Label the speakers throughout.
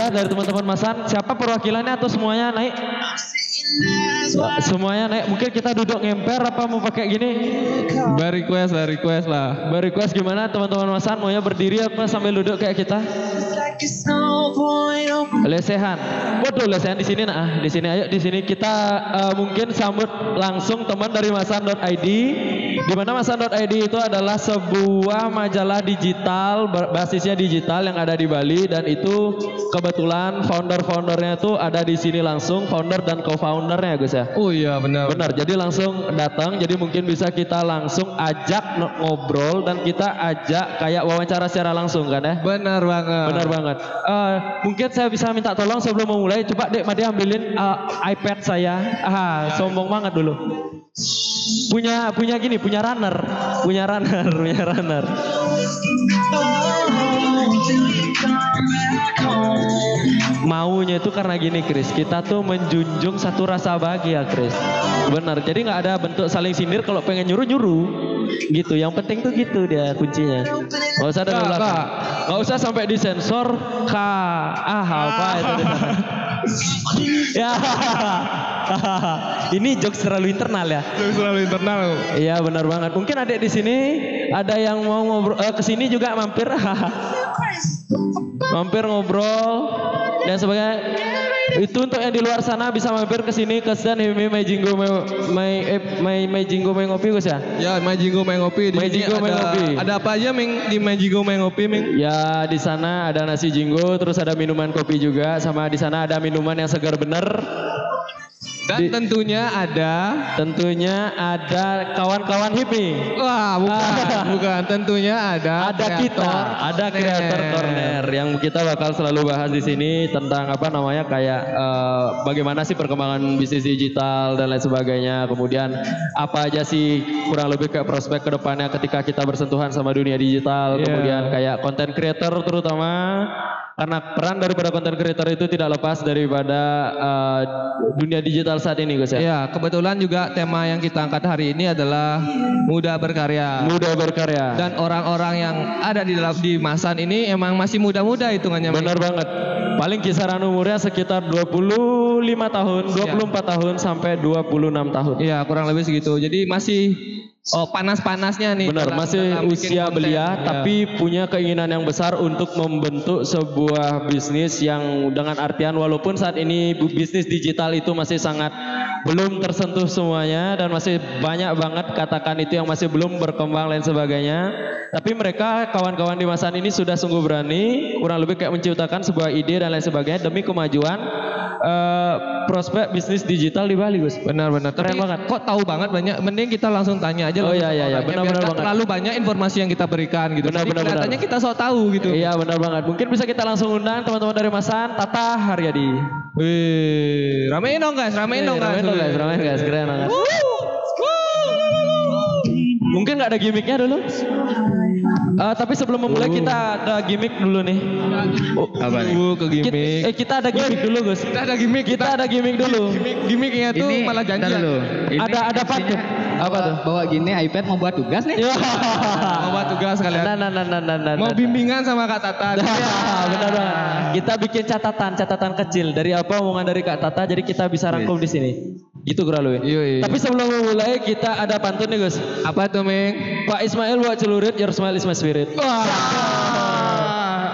Speaker 1: ya dari teman-teman Masan, siapa perwakilannya atau semuanya naik? Semuanya naik. Mungkin kita duduk ngemper apa mau pakai gini?
Speaker 2: By request, by request lah.
Speaker 1: By request gimana teman-teman Masan? Maunya berdiri apa sambil duduk kayak kita? Lesehan. Waduh, lesehan di sini nah. Di sini ayo di sini kita eh, mungkin sambut langsung teman dari masan.id. Di mana masan.id itu adalah sebuah majalah digital basisnya digital yang ada di Bali dan itu kebetulan founder-foundernya itu ada di sini langsung, founder dan co-foundernya Gus ya.
Speaker 2: Oh iya, benar.
Speaker 1: Benar, jadi langsung datang, jadi mungkin bisa kita langsung ajak ngobrol dan kita ajak kayak wawancara secara langsung kan ya.
Speaker 2: Benar banget.
Speaker 1: Benar banget. Eh, mungkin saya bisa minta tolong sebelum memulai, coba Dek Made ambilin eh, iPad saya. Ah, sombong banget dulu. Punya punya gini, punya runner, punya runner, punya runner. Maunya itu karena gini Chris, kita tuh menjunjung satu rasa bahagia Chris. Benar, jadi nggak ada bentuk saling sindir kalau pengen nyuruh nyuruh. Gitu, yang penting tuh gitu dia kuncinya. Nggak usah ada. Nggak usah sampai disensor K. Ah, apa itu ya. Ini jokes terlalu internal ya.
Speaker 2: Itu selalu internal.
Speaker 1: Iya benar banget. Mungkin adik di sini ada yang mau ngobrol eh, ke sini juga mampir. mampir ngobrol dan sebagainya. Itu untuk yang di luar sana bisa mampir ke sini ke stand Himi Mai Jinggo Mai Mai eh, Mai Mai Jinggo Mai Ngopi Gus ya.
Speaker 2: Ya, Majingo Main Ngopi. Di sini ada,
Speaker 1: Ngopi.
Speaker 2: Ada apa aja, Ming? Di Majingo Main Ngopi, Ming?
Speaker 1: Ya di sana ada nasi jinggo, terus ada minuman kopi juga, sama di sana ada minuman yang segar bener.
Speaker 2: Dan
Speaker 1: Di-
Speaker 2: tentunya ada...
Speaker 1: Tentunya ada kawan-kawan hippie.
Speaker 2: Wah, bukan. bukan. Tentunya ada...
Speaker 1: Ada kita, ada kreator corner yang kita bakal selalu bahas di sini tentang apa namanya kayak eh, bagaimana sih perkembangan bisnis digital dan lain sebagainya. Kemudian apa aja sih kurang lebih kayak prospek ke depannya ketika kita bersentuhan sama dunia digital.
Speaker 2: Iya.
Speaker 1: Kemudian kayak content creator terutama karena peran daripada content creator itu tidak lepas daripada eh, dunia digital saat ini Gus ya.
Speaker 2: Ya, kebetulan juga tema yang kita angkat hari ini adalah muda berkarya.
Speaker 1: Mudah berkarya.
Speaker 2: Dan orang-orang yang ada di dalam di Masan ini emang masih muda-muda hitungannya.
Speaker 1: Benar banget. Paling kisaran umurnya sekitar 25 tahun, 24 tahun sampai 26 tahun.
Speaker 2: Iya, kurang lebih segitu. Jadi masih oh panas-panasnya nih.
Speaker 1: Benar,
Speaker 2: dalam-
Speaker 1: masih usia belia
Speaker 2: Iya.
Speaker 1: tapi punya keinginan yang besar untuk membentuk sebuah bisnis yang dengan artian walaupun saat ini bisnis digital itu masih sangat belum tersentuh semuanya dan masih banyak banget katakan itu yang masih belum berkembang lain sebagainya. Tapi mereka kawan-kawan di masa ini sudah sungguh berani kurang lebih kayak menciptakan sebuah ide dan lain sebagainya demi kemajuan eh, prospek bisnis digital di Bali, Gus.
Speaker 2: Benar-benar.
Speaker 1: Keren
Speaker 2: Tapi
Speaker 1: banget.
Speaker 2: Kok tahu banget banyak? Mending kita langsung tanya aja.
Speaker 1: Oh,
Speaker 2: langsung
Speaker 1: iya, iya, iya. Benar, benar banget.
Speaker 2: terlalu banyak informasi yang kita berikan gitu.
Speaker 1: Benar, benar,
Speaker 2: kita sok tahu gitu.
Speaker 1: Iya benar banget. Mungkin bisa kita langsung undang teman-teman dari Masan, Tata Haryadi.
Speaker 2: Wih, ramein dong guys, ramein dong guys.
Speaker 1: Ramein dong guys, ramein guys, keren banget. Mungkin nggak ada gimmicknya dulu. Eh, tapi sebelum memulai kita ada gimmick dulu nih. Oh,
Speaker 3: Apa nih?
Speaker 2: Uh, ke
Speaker 1: Kita,
Speaker 2: gimmick.
Speaker 1: eh kita ada gimmick dulu Gus.
Speaker 2: Kita ada gimmick.
Speaker 1: Kita ada gimmick dulu.
Speaker 2: Gimmick, gimmicknya tuh
Speaker 3: Ini
Speaker 2: malah janjian.
Speaker 3: dulu. Ini
Speaker 1: Ada ada apa tuh? Apa tuh?
Speaker 3: Bawa gini iPad mau buat tugas nih.
Speaker 1: Ya.
Speaker 2: Mau buat tugas kalian.
Speaker 1: Nah, nah, nah, nah, nah, nah,
Speaker 2: Mau
Speaker 1: nah.
Speaker 2: bimbingan sama Kak Tata.
Speaker 1: Nah, benar banget. Kita bikin catatan, catatan kecil dari apa omongan dari Kak Tata, jadi kita bisa rangkum di sini. Gitu kurang lebih.
Speaker 2: Iya, iya.
Speaker 1: Tapi sebelum memulai kita ada pantun nih Gus.
Speaker 2: Apa tuh, Ming?
Speaker 1: Pak Ismail buat celurit, your smile is my spirit.
Speaker 2: Wah.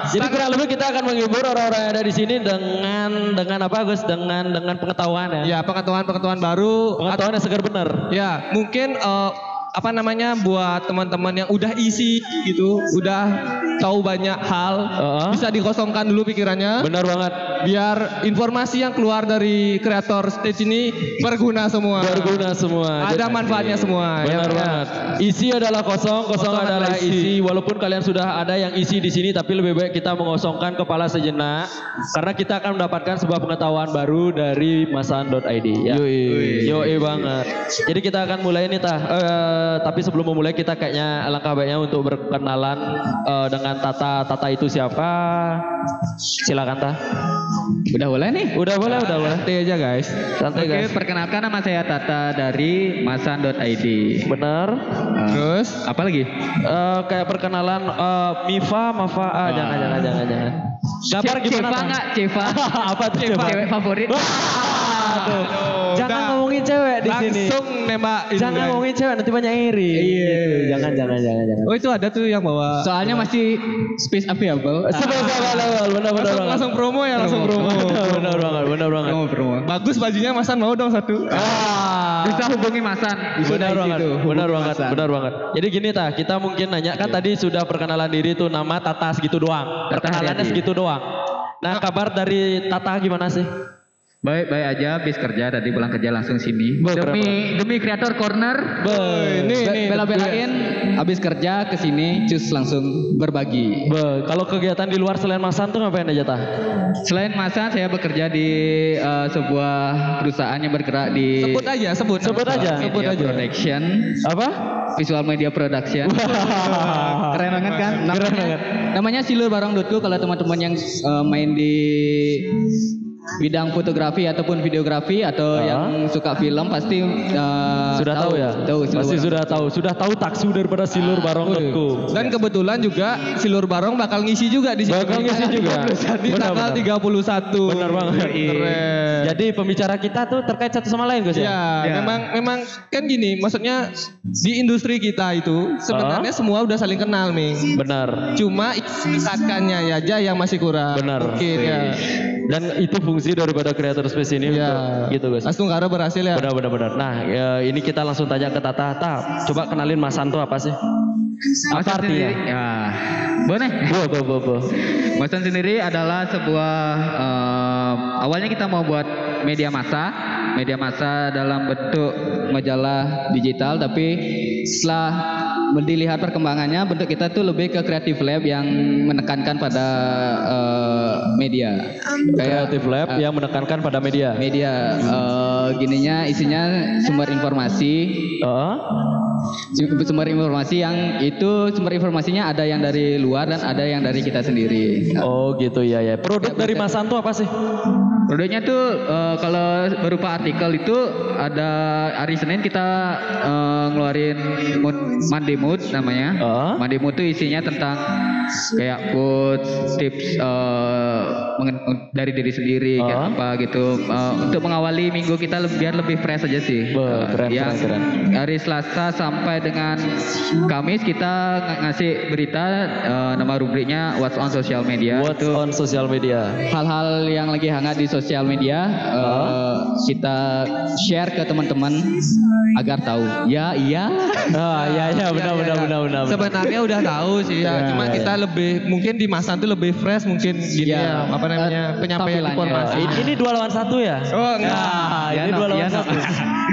Speaker 1: Jadi kurang lebih kita akan menghibur orang-orang yang ada di sini dengan dengan apa Gus? Dengan dengan pengetahuan ya.
Speaker 2: Ya, pengetahuan-pengetahuan baru.
Speaker 1: Pengetahuan yang segar benar.
Speaker 2: Ya, mungkin eh, apa namanya buat teman-teman yang udah isi gitu, udah tahu banyak hal,
Speaker 1: Heeh.
Speaker 2: bisa dikosongkan dulu pikirannya.
Speaker 1: Benar banget.
Speaker 2: Biar informasi yang keluar dari kreator stage ini berguna semua.
Speaker 1: Berguna semua.
Speaker 2: Ada
Speaker 1: Jadi-
Speaker 2: manfaatnya semua.
Speaker 1: Benar
Speaker 2: ya, ya.
Speaker 1: banget. Isi adalah kosong, kosong,
Speaker 2: Kosong
Speaker 1: adalah
Speaker 2: adalah
Speaker 1: isi. Walaupun kalian sudah ada yang isi di sini, tapi lebih baik kita mengosongkan kepala sejenak, karena kita akan mendapatkan sebuah pengetahuan baru dari masan.id. Ya.
Speaker 2: Yoi.
Speaker 1: Yoi banget. Jadi kita akan mulai nih tah. Eh, tapi sebelum memulai kita kayaknya alangkah baiknya untuk berkenalan eh, dengan Tata. Tata itu siapa? Silakan tah.
Speaker 3: Udah boleh nih.
Speaker 1: Udah boleh, udah boleh.
Speaker 2: Santai aja guys.
Speaker 1: Santai
Speaker 3: Oke,
Speaker 1: guys.
Speaker 3: perkenalkan nama saya Tata dari masan.id.
Speaker 1: Bener.
Speaker 3: Eh,
Speaker 2: Terus
Speaker 3: apa lagi?
Speaker 1: Eh, kayak perkenalan eh, Mifa, Mafa, ah, jangan, jangan, jangan, jangan.
Speaker 3: Ce-
Speaker 1: gimana?
Speaker 3: Ceva nggak? Ceva.
Speaker 1: Apa tuh Ceva?
Speaker 3: Cewek favorit.
Speaker 1: Aduh. Jangan
Speaker 2: udah.
Speaker 1: ngomongin cewek di sini.
Speaker 2: Langsung nembak ini,
Speaker 1: Jangan
Speaker 2: guys.
Speaker 1: ngomongin cewek nanti banyak iri.
Speaker 2: Iya.
Speaker 1: Gitu. Jangan jangan jangan jangan.
Speaker 2: Oh itu ada tuh yang bawa.
Speaker 3: Soalnya masih space available.
Speaker 1: Sebelum benar benar benar
Speaker 2: langsung, langsung promo ya, langsung promo.
Speaker 1: Benar banget, benar banget.
Speaker 3: Promo promo.
Speaker 2: Bagus bajunya Masan mau dong satu.
Speaker 1: Ah.
Speaker 3: Bisa hubungi Masan.
Speaker 1: benar
Speaker 3: di
Speaker 1: banget, benar banget, benar banget. Jadi gini ta, kita mungkin nanya kan tadi sudah perkenalan diri tuh nama Tata segitu doang. Perkenalannya segitu doang. Nah kabar dari Tata gimana sih?
Speaker 3: Baik baik aja habis kerja tadi pulang kerja langsung sini.
Speaker 1: Be,
Speaker 3: demi demi kreator corner.
Speaker 2: ini ini
Speaker 3: Bela-belain habis kerja ke sini cus langsung berbagi.
Speaker 1: Be, kalau kegiatan di luar selain Masan tuh ngapain aja tah?
Speaker 3: Selain Masan saya bekerja di eh, sebuah perusahaan yang bergerak di
Speaker 2: sebut aja, sebut.
Speaker 1: Sebut aja.
Speaker 2: Sebut aja.
Speaker 3: production,
Speaker 1: Apa?
Speaker 3: visual media production. Keren banget kan? Namanya,
Speaker 1: Keren banget.
Speaker 3: Namanya silurbarong.co kalau teman-teman yang eh, main di bidang fotografi ataupun videografi atau
Speaker 1: Ah.
Speaker 3: yang suka film pasti eh,
Speaker 1: Sudah tahu, ya?
Speaker 3: Tahu
Speaker 1: Pasti sudah tahu. Sudah tahu taksu daripada silur barong.co.
Speaker 2: Dan kebetulan juga Silur Barong bakal ngisi juga di sini.
Speaker 1: Bakal ngisi juga.
Speaker 2: di
Speaker 1: Benar,
Speaker 2: tanggal
Speaker 1: benar.
Speaker 2: 31.
Speaker 1: Benar banget.
Speaker 2: Keren.
Speaker 1: Jadi pembicara kita tuh terkait satu sama lain Gus ya?
Speaker 2: Ya,
Speaker 3: Ya.
Speaker 2: memang memang kan gini, maksudnya di industri kita itu sebenarnya semua udah saling kenal, Ming.
Speaker 1: Benar.
Speaker 2: Cuma ikatkannya aja yang masih kurang.
Speaker 1: Benar.
Speaker 2: Mungkin ya.
Speaker 1: Dan itu fungsi daripada creator space ini
Speaker 2: Ya.
Speaker 1: untuk gitu guys.
Speaker 2: Mas Tunggara berhasil ya.
Speaker 1: Benar benar benar. Nah, ya, ini kita langsung tanya ke Tata. Tata, coba kenalin Mas Santo apa sih? Apa artinya?
Speaker 3: ya, boleh.
Speaker 1: Bo, bo, bo, bo.
Speaker 3: Masan sendiri adalah sebuah eh, awalnya kita mau buat media massa, media massa dalam bentuk majalah digital, tapi setelah dilihat perkembangannya, bentuk kita tuh lebih ke creative lab yang menekankan pada eh, media.
Speaker 1: Creative Lab yang menekankan pada media.
Speaker 3: media eh, gininya isinya sumber informasi
Speaker 1: Heeh.
Speaker 3: sumber informasi yang itu sumber informasinya ada yang dari luar dan ada yang dari kita sendiri.
Speaker 1: Oh gitu ya ya. Produk dari Mas Santo apa sih?
Speaker 3: Produknya tuh eh, kalau berupa artikel itu ada hari Senin kita eh, ngeluarin mood, Monday Mood namanya.
Speaker 1: Ah.
Speaker 3: Monday Mood tuh isinya tentang kayak quotes, tips mengen- dari diri sendiri kayak
Speaker 1: Ah.
Speaker 3: apa gitu. Eh, untuk mengawali minggu kita le- biar lebih fresh aja sih.
Speaker 1: Wah,
Speaker 3: Eh,
Speaker 1: keren,
Speaker 3: yang
Speaker 1: keren,
Speaker 3: Hari Selasa sampai dengan Kamis kita ng- ngasih berita eh, nama rubriknya What's on Social Media.
Speaker 1: What's
Speaker 3: Itu
Speaker 1: on social media?
Speaker 3: hal-hal yang lagi hangat di sosial media eh, kita share ke teman-teman agar tahu. Ya, iya.
Speaker 1: Ah ya ya benar
Speaker 2: Ya, ya,
Speaker 1: benar
Speaker 2: ya.
Speaker 1: benar benar.
Speaker 2: Sebenarnya udah tahu sih ya,
Speaker 1: Ya,
Speaker 2: cuma
Speaker 1: ya,
Speaker 2: kita lebih mungkin di Masan tuh lebih fresh mungkin gini
Speaker 3: Ya.
Speaker 2: ya, apa namanya
Speaker 3: Eh,
Speaker 2: penyampaian informasi.
Speaker 1: Ini, ini dua lawan satu ya?
Speaker 2: Oh enggak.
Speaker 1: Nah,
Speaker 3: Ya,
Speaker 1: ini
Speaker 3: no,
Speaker 1: dua lawan
Speaker 3: ya, no.
Speaker 1: satu.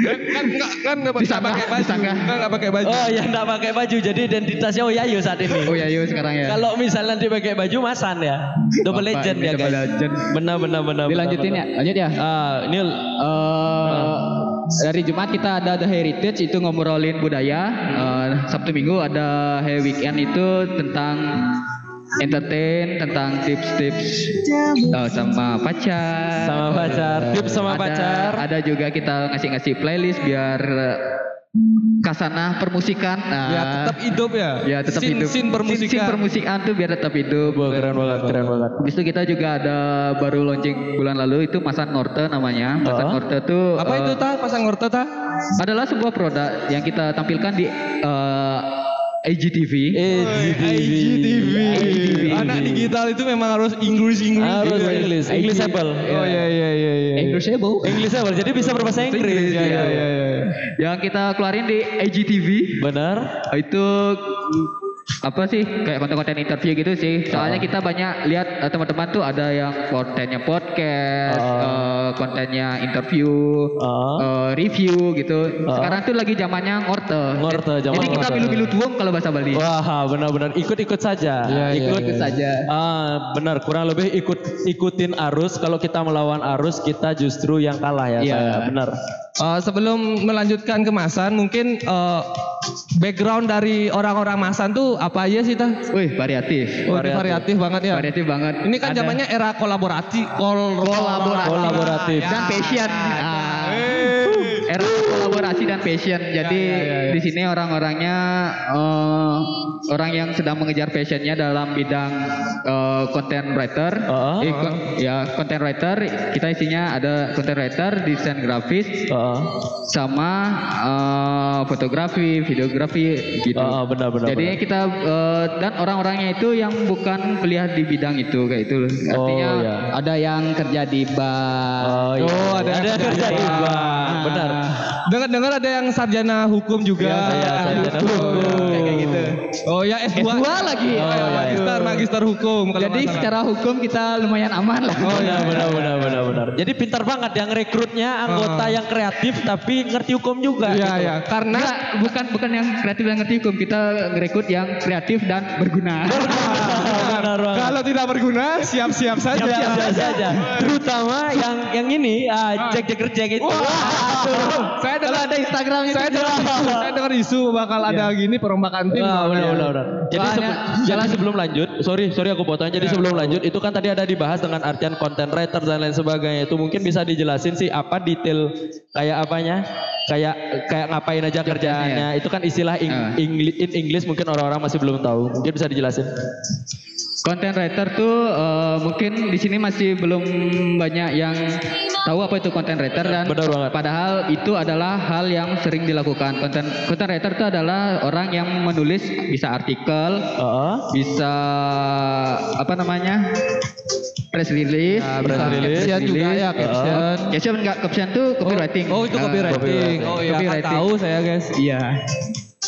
Speaker 2: kan enggak kan enggak pakai baju. Enggak enggak pakai baju.
Speaker 1: Oh ya enggak pakai baju jadi identitasnya oh ya saat ini.
Speaker 3: Oh ya, yuk sekarang ya.
Speaker 1: Kalau misalnya nanti pakai baju masan ya. Double
Speaker 3: Bapak,
Speaker 1: legend ya
Speaker 3: double
Speaker 1: guys.
Speaker 3: legend.
Speaker 1: Benar benar benar.
Speaker 3: Dilanjutin
Speaker 1: benar,
Speaker 3: ya, lanjut ya.
Speaker 1: benar. Ah, ini
Speaker 3: Eh, dari Jumat kita ada The Heritage itu ngobrolin budaya. Eh, Sabtu Minggu ada Hey Weekend itu tentang entertain, tentang tips-tips eh, sama pacar.
Speaker 1: Sama pacar, tips sama
Speaker 3: Ada-
Speaker 1: pacar.
Speaker 3: Ada juga kita ngasih-ngasih playlist biar eh, kasanah permusikan. Nah,
Speaker 2: Ya tetap hidup ya.
Speaker 3: ya tetap
Speaker 2: Sin-
Speaker 3: hidup.
Speaker 2: Sin permusikan.
Speaker 3: Sin, permusikan tuh biar tetap hidup.
Speaker 1: Wah, keren banget, keren banget.
Speaker 3: Habis itu kita juga ada baru launching bulan lalu itu Masan Norte namanya. Masan
Speaker 1: Oh.
Speaker 3: Norte tuh
Speaker 2: Apa
Speaker 3: eh,
Speaker 2: itu ta pasang ngorto ta?
Speaker 3: adalah sebuah produk yang kita tampilkan di eh, IGTV.
Speaker 1: IGTV.
Speaker 2: Anak digital itu memang harus Inggris Inggris.
Speaker 1: Harus
Speaker 2: gitu ya.
Speaker 1: English, Englishable.
Speaker 2: Oh iya iya iya iya.
Speaker 3: Englishable.
Speaker 1: Englishable. Jadi bisa berbahasa Inggris.
Speaker 2: Iya iya iya. iya.
Speaker 3: Yang kita keluarin di IGTV
Speaker 1: Benar.
Speaker 3: itu apa sih kayak konten-konten interview gitu sih. Soalnya kita banyak lihat eh, teman-teman tuh ada yang kontennya podcast,
Speaker 1: Oh.
Speaker 3: eh, kontennya interview,
Speaker 1: Oh.
Speaker 3: eh, review gitu.
Speaker 1: Oh.
Speaker 3: Sekarang tuh lagi zamannya ngorte.
Speaker 1: Ngorte, zaman
Speaker 3: Jadi kita bilu-bilu tuang kalau bahasa Bali.
Speaker 1: Wah, benar-benar ikut-ikut saja.
Speaker 2: Iya, iya,
Speaker 1: ikut
Speaker 2: iya.
Speaker 3: saja.
Speaker 1: Ah, benar, kurang lebih ikut ikutin arus. Kalau kita melawan arus, kita justru yang kalah ya.
Speaker 3: Iya.
Speaker 1: Benar.
Speaker 2: Eh, sebelum melanjutkan ke Masan, mungkin eh, background dari orang-orang Masan tuh apa aja sih ta?
Speaker 3: Wih, variatif.
Speaker 2: Oh,
Speaker 1: Variatif.
Speaker 2: variatif banget ya.
Speaker 3: Variatif banget.
Speaker 2: Ini kan
Speaker 3: Ada
Speaker 2: zamannya era kolaborasi, kol
Speaker 3: kolaborasi,
Speaker 1: Kolaboratif.
Speaker 2: Ya.
Speaker 3: dan passion. Ah.
Speaker 2: Eh.
Speaker 3: Era visi dan passion. Jadi
Speaker 2: ya, ya, ya.
Speaker 3: di sini orang-orangnya eh, orang yang sedang mengejar passionnya dalam bidang eh, content writer.
Speaker 1: Ah.
Speaker 3: Eh, kon- ya content writer. Kita isinya ada content writer, desain grafis,
Speaker 1: Heeh.
Speaker 3: sama eh, fotografi, videografi gitu.
Speaker 1: Ah, benar, benar,
Speaker 3: Jadi
Speaker 1: benar.
Speaker 3: kita eh, dan orang-orangnya itu yang bukan kuliah di bidang itu kayak itu. Artinya
Speaker 1: Oh, ya.
Speaker 3: ada yang kerja di bank.
Speaker 1: Oh, iya.
Speaker 2: Oh, ada yang
Speaker 1: kerja di bank. Benar.
Speaker 2: Dengar-dengar ada yang sarjana hukum juga.
Speaker 1: Iya, saya sarjana
Speaker 2: Hukum.
Speaker 1: hukum.
Speaker 2: Kayak gitu. Oh ya S2.
Speaker 3: S2 lagi.
Speaker 2: Oh,
Speaker 3: Oh,
Speaker 2: ya, magister, magister hukum. kalau
Speaker 3: Jadi
Speaker 2: nggak salah.
Speaker 3: secara hukum kita lumayan aman lah.
Speaker 2: Oh, iya.
Speaker 1: benar, benar, benar, benar. Jadi pintar banget yang rekrutnya anggota
Speaker 2: Ah.
Speaker 1: yang kreatif tapi ngerti hukum juga.
Speaker 2: Iya,
Speaker 1: gitu.
Speaker 2: iya. Karena
Speaker 3: Enggak, bukan bukan yang kreatif dan ngerti hukum. Kita ngerekrut yang kreatif dan berguna.
Speaker 1: benar
Speaker 2: kalau tidak berguna, siap-siap saja.
Speaker 1: Siap-siap saja. Terutama yang yang ini ah, cek cek kerja gitu.
Speaker 2: Wah, saya dengar ada Instagram saya dengar isu, saya dengar isu bakal ada gini perombakan tim.
Speaker 1: Wah, benar,
Speaker 2: Iya.
Speaker 1: benar, benar. Jadi, sebe- jadi sebelum lanjut, sorry, sorry aku potong. Jadi sebelum lanjut, itu kan tadi ada dibahas dengan artian content writer dan lain sebagainya. Itu mungkin bisa dijelasin sih apa detail kayak apanya, kayak kayak ngapain aja kerjaannya. Itu kan istilah ing,
Speaker 3: Ah.
Speaker 1: Ingli- in English mungkin orang-orang masih belum tahu. Mungkin bisa dijelasin.
Speaker 3: Content writer tuh eh, mungkin di sini masih belum banyak yang tahu apa itu content writer dan
Speaker 1: Benar banget.
Speaker 3: padahal itu adalah hal yang sering dilakukan. Content content writer itu adalah orang yang menulis bisa artikel,
Speaker 1: Heeh.
Speaker 3: bisa apa namanya? press release,
Speaker 1: Ya, press release.
Speaker 2: Caption juga ya, caption.
Speaker 3: Caption enggak caption tuh copywriting.
Speaker 2: Oh, itu
Speaker 3: Eh,
Speaker 2: copywriting. Oh iya, kan
Speaker 3: Copywriting.
Speaker 2: tahu saya guys.
Speaker 3: Iya.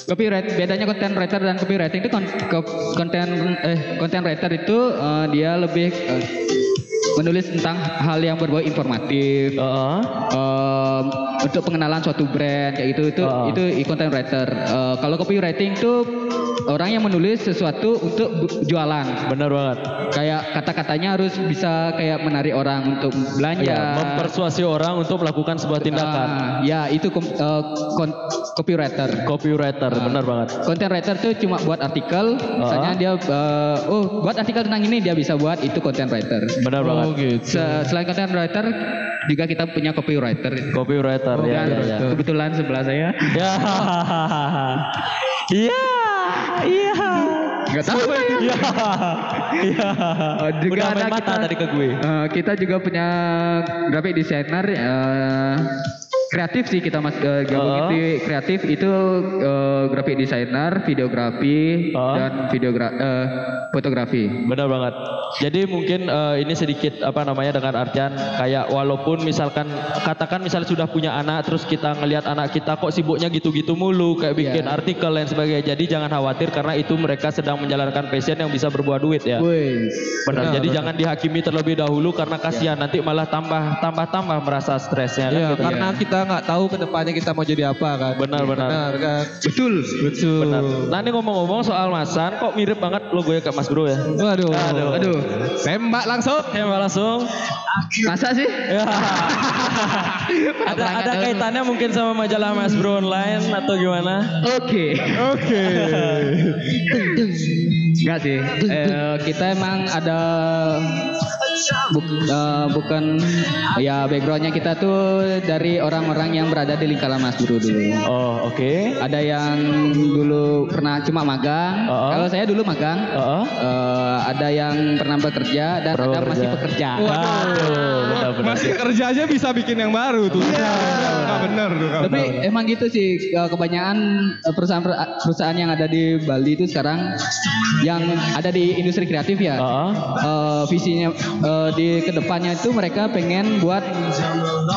Speaker 3: Copyright bedanya content writer dan copywriting itu kon- ko- content eh content writer itu eh, dia lebih eh, menulis tentang hal yang berbau informatif
Speaker 1: Heeh.
Speaker 3: em, untuk pengenalan suatu brand kayak gitu itu
Speaker 1: Ah.
Speaker 3: itu i- content writer. Eh, kalau copywriting itu orang yang menulis sesuatu untuk jualan.
Speaker 1: Benar banget.
Speaker 3: Kayak kata-katanya harus bisa kayak menarik orang untuk belanja.
Speaker 1: Ya, mempersuasi orang untuk melakukan sebuah tindakan.
Speaker 3: Ah, ya itu kon- copywriter.
Speaker 1: Copywriter, benar banget.
Speaker 3: Content writer tuh cuma buat artikel, misalnya dia eh, oh buat artikel tentang ini dia bisa buat itu content writer.
Speaker 1: Benar banget.
Speaker 2: Oh gitu.
Speaker 3: Se- selain content writer juga kita punya copywriter.
Speaker 1: Copywriter, ya,
Speaker 3: Dan
Speaker 1: ya, ya.
Speaker 3: kebetulan sebelah saya
Speaker 1: Ya. Iya. Iya.
Speaker 3: nggak tahu ya.
Speaker 1: Iya. Iya.
Speaker 3: Oh, juga
Speaker 1: Udah
Speaker 3: ada
Speaker 1: main mata
Speaker 3: kita-
Speaker 1: tadi ke gue.
Speaker 3: Eh, kita juga punya graphic designer eh, kreatif sih kita mas eh, gabungin
Speaker 1: Oh.
Speaker 3: di kreatif itu eh, graphic designer, videografi
Speaker 1: Oh.
Speaker 3: dan videogra eh, fotografi.
Speaker 1: Benar banget. Jadi mungkin eh, ini sedikit apa namanya dengan artian kayak walaupun misalkan katakan misalnya sudah punya anak terus kita ngelihat anak kita kok sibuknya gitu-gitu mulu kayak bikin
Speaker 3: Iya.
Speaker 1: artikel dan sebagainya. Jadi jangan khawatir karena itu mereka sedang menjalankan passion yang bisa berbuah duit ya.
Speaker 3: Wih.
Speaker 1: Benar. Jadi jangan dihakimi terlebih dahulu karena kasihan nanti malah tambah tambah tambah merasa stresnya kan
Speaker 2: Iya,
Speaker 1: gitu.
Speaker 2: karena kita nggak tahu ke depannya kita mau jadi apa kan.
Speaker 1: Benar, benar.
Speaker 2: Benar kan.
Speaker 3: Betul.
Speaker 2: Betul.
Speaker 1: Benar. Nah ini ngomong-ngomong soal Masan, kok mirip banget logonya kayak Mas Bro ya?
Speaker 2: Waduh.
Speaker 1: Aduh.
Speaker 3: Aduh.
Speaker 2: Tembak langsung.
Speaker 1: Hemat langsung.
Speaker 3: Masa sih?
Speaker 1: Ya. ada ada kaitannya mungkin sama majalah Mas Bro online atau gimana?
Speaker 3: Oke.
Speaker 2: Oke.
Speaker 3: Enggak sih. Eh, kita emang ada buk- eh, bukan ya backgroundnya kita tuh dari orang-orang yang berada di lingkaran Mas Guru dulu.
Speaker 1: Oh oke.
Speaker 3: Ada yang dulu pernah cuma magang.
Speaker 1: Oh.
Speaker 3: Kalau saya dulu magang.
Speaker 1: Oh.
Speaker 3: Eh, ada yang pernah bekerja dan
Speaker 1: Pernah
Speaker 3: ada masih
Speaker 1: bekerja.
Speaker 3: pekerja.
Speaker 1: Aduh, benar-benar.
Speaker 2: Masih kerja aja bisa bikin yang baru tuh. Iya. Nggak bener tuh.
Speaker 3: Tapi
Speaker 2: bener.
Speaker 3: emang gitu sih kebanyakan eh, perusahaan perusahaan yang ada di Bali itu sekarang yang ada di industri kreatif ya.
Speaker 1: Oh.
Speaker 3: eh, visinya eh, di ke depannya itu mereka pengen buat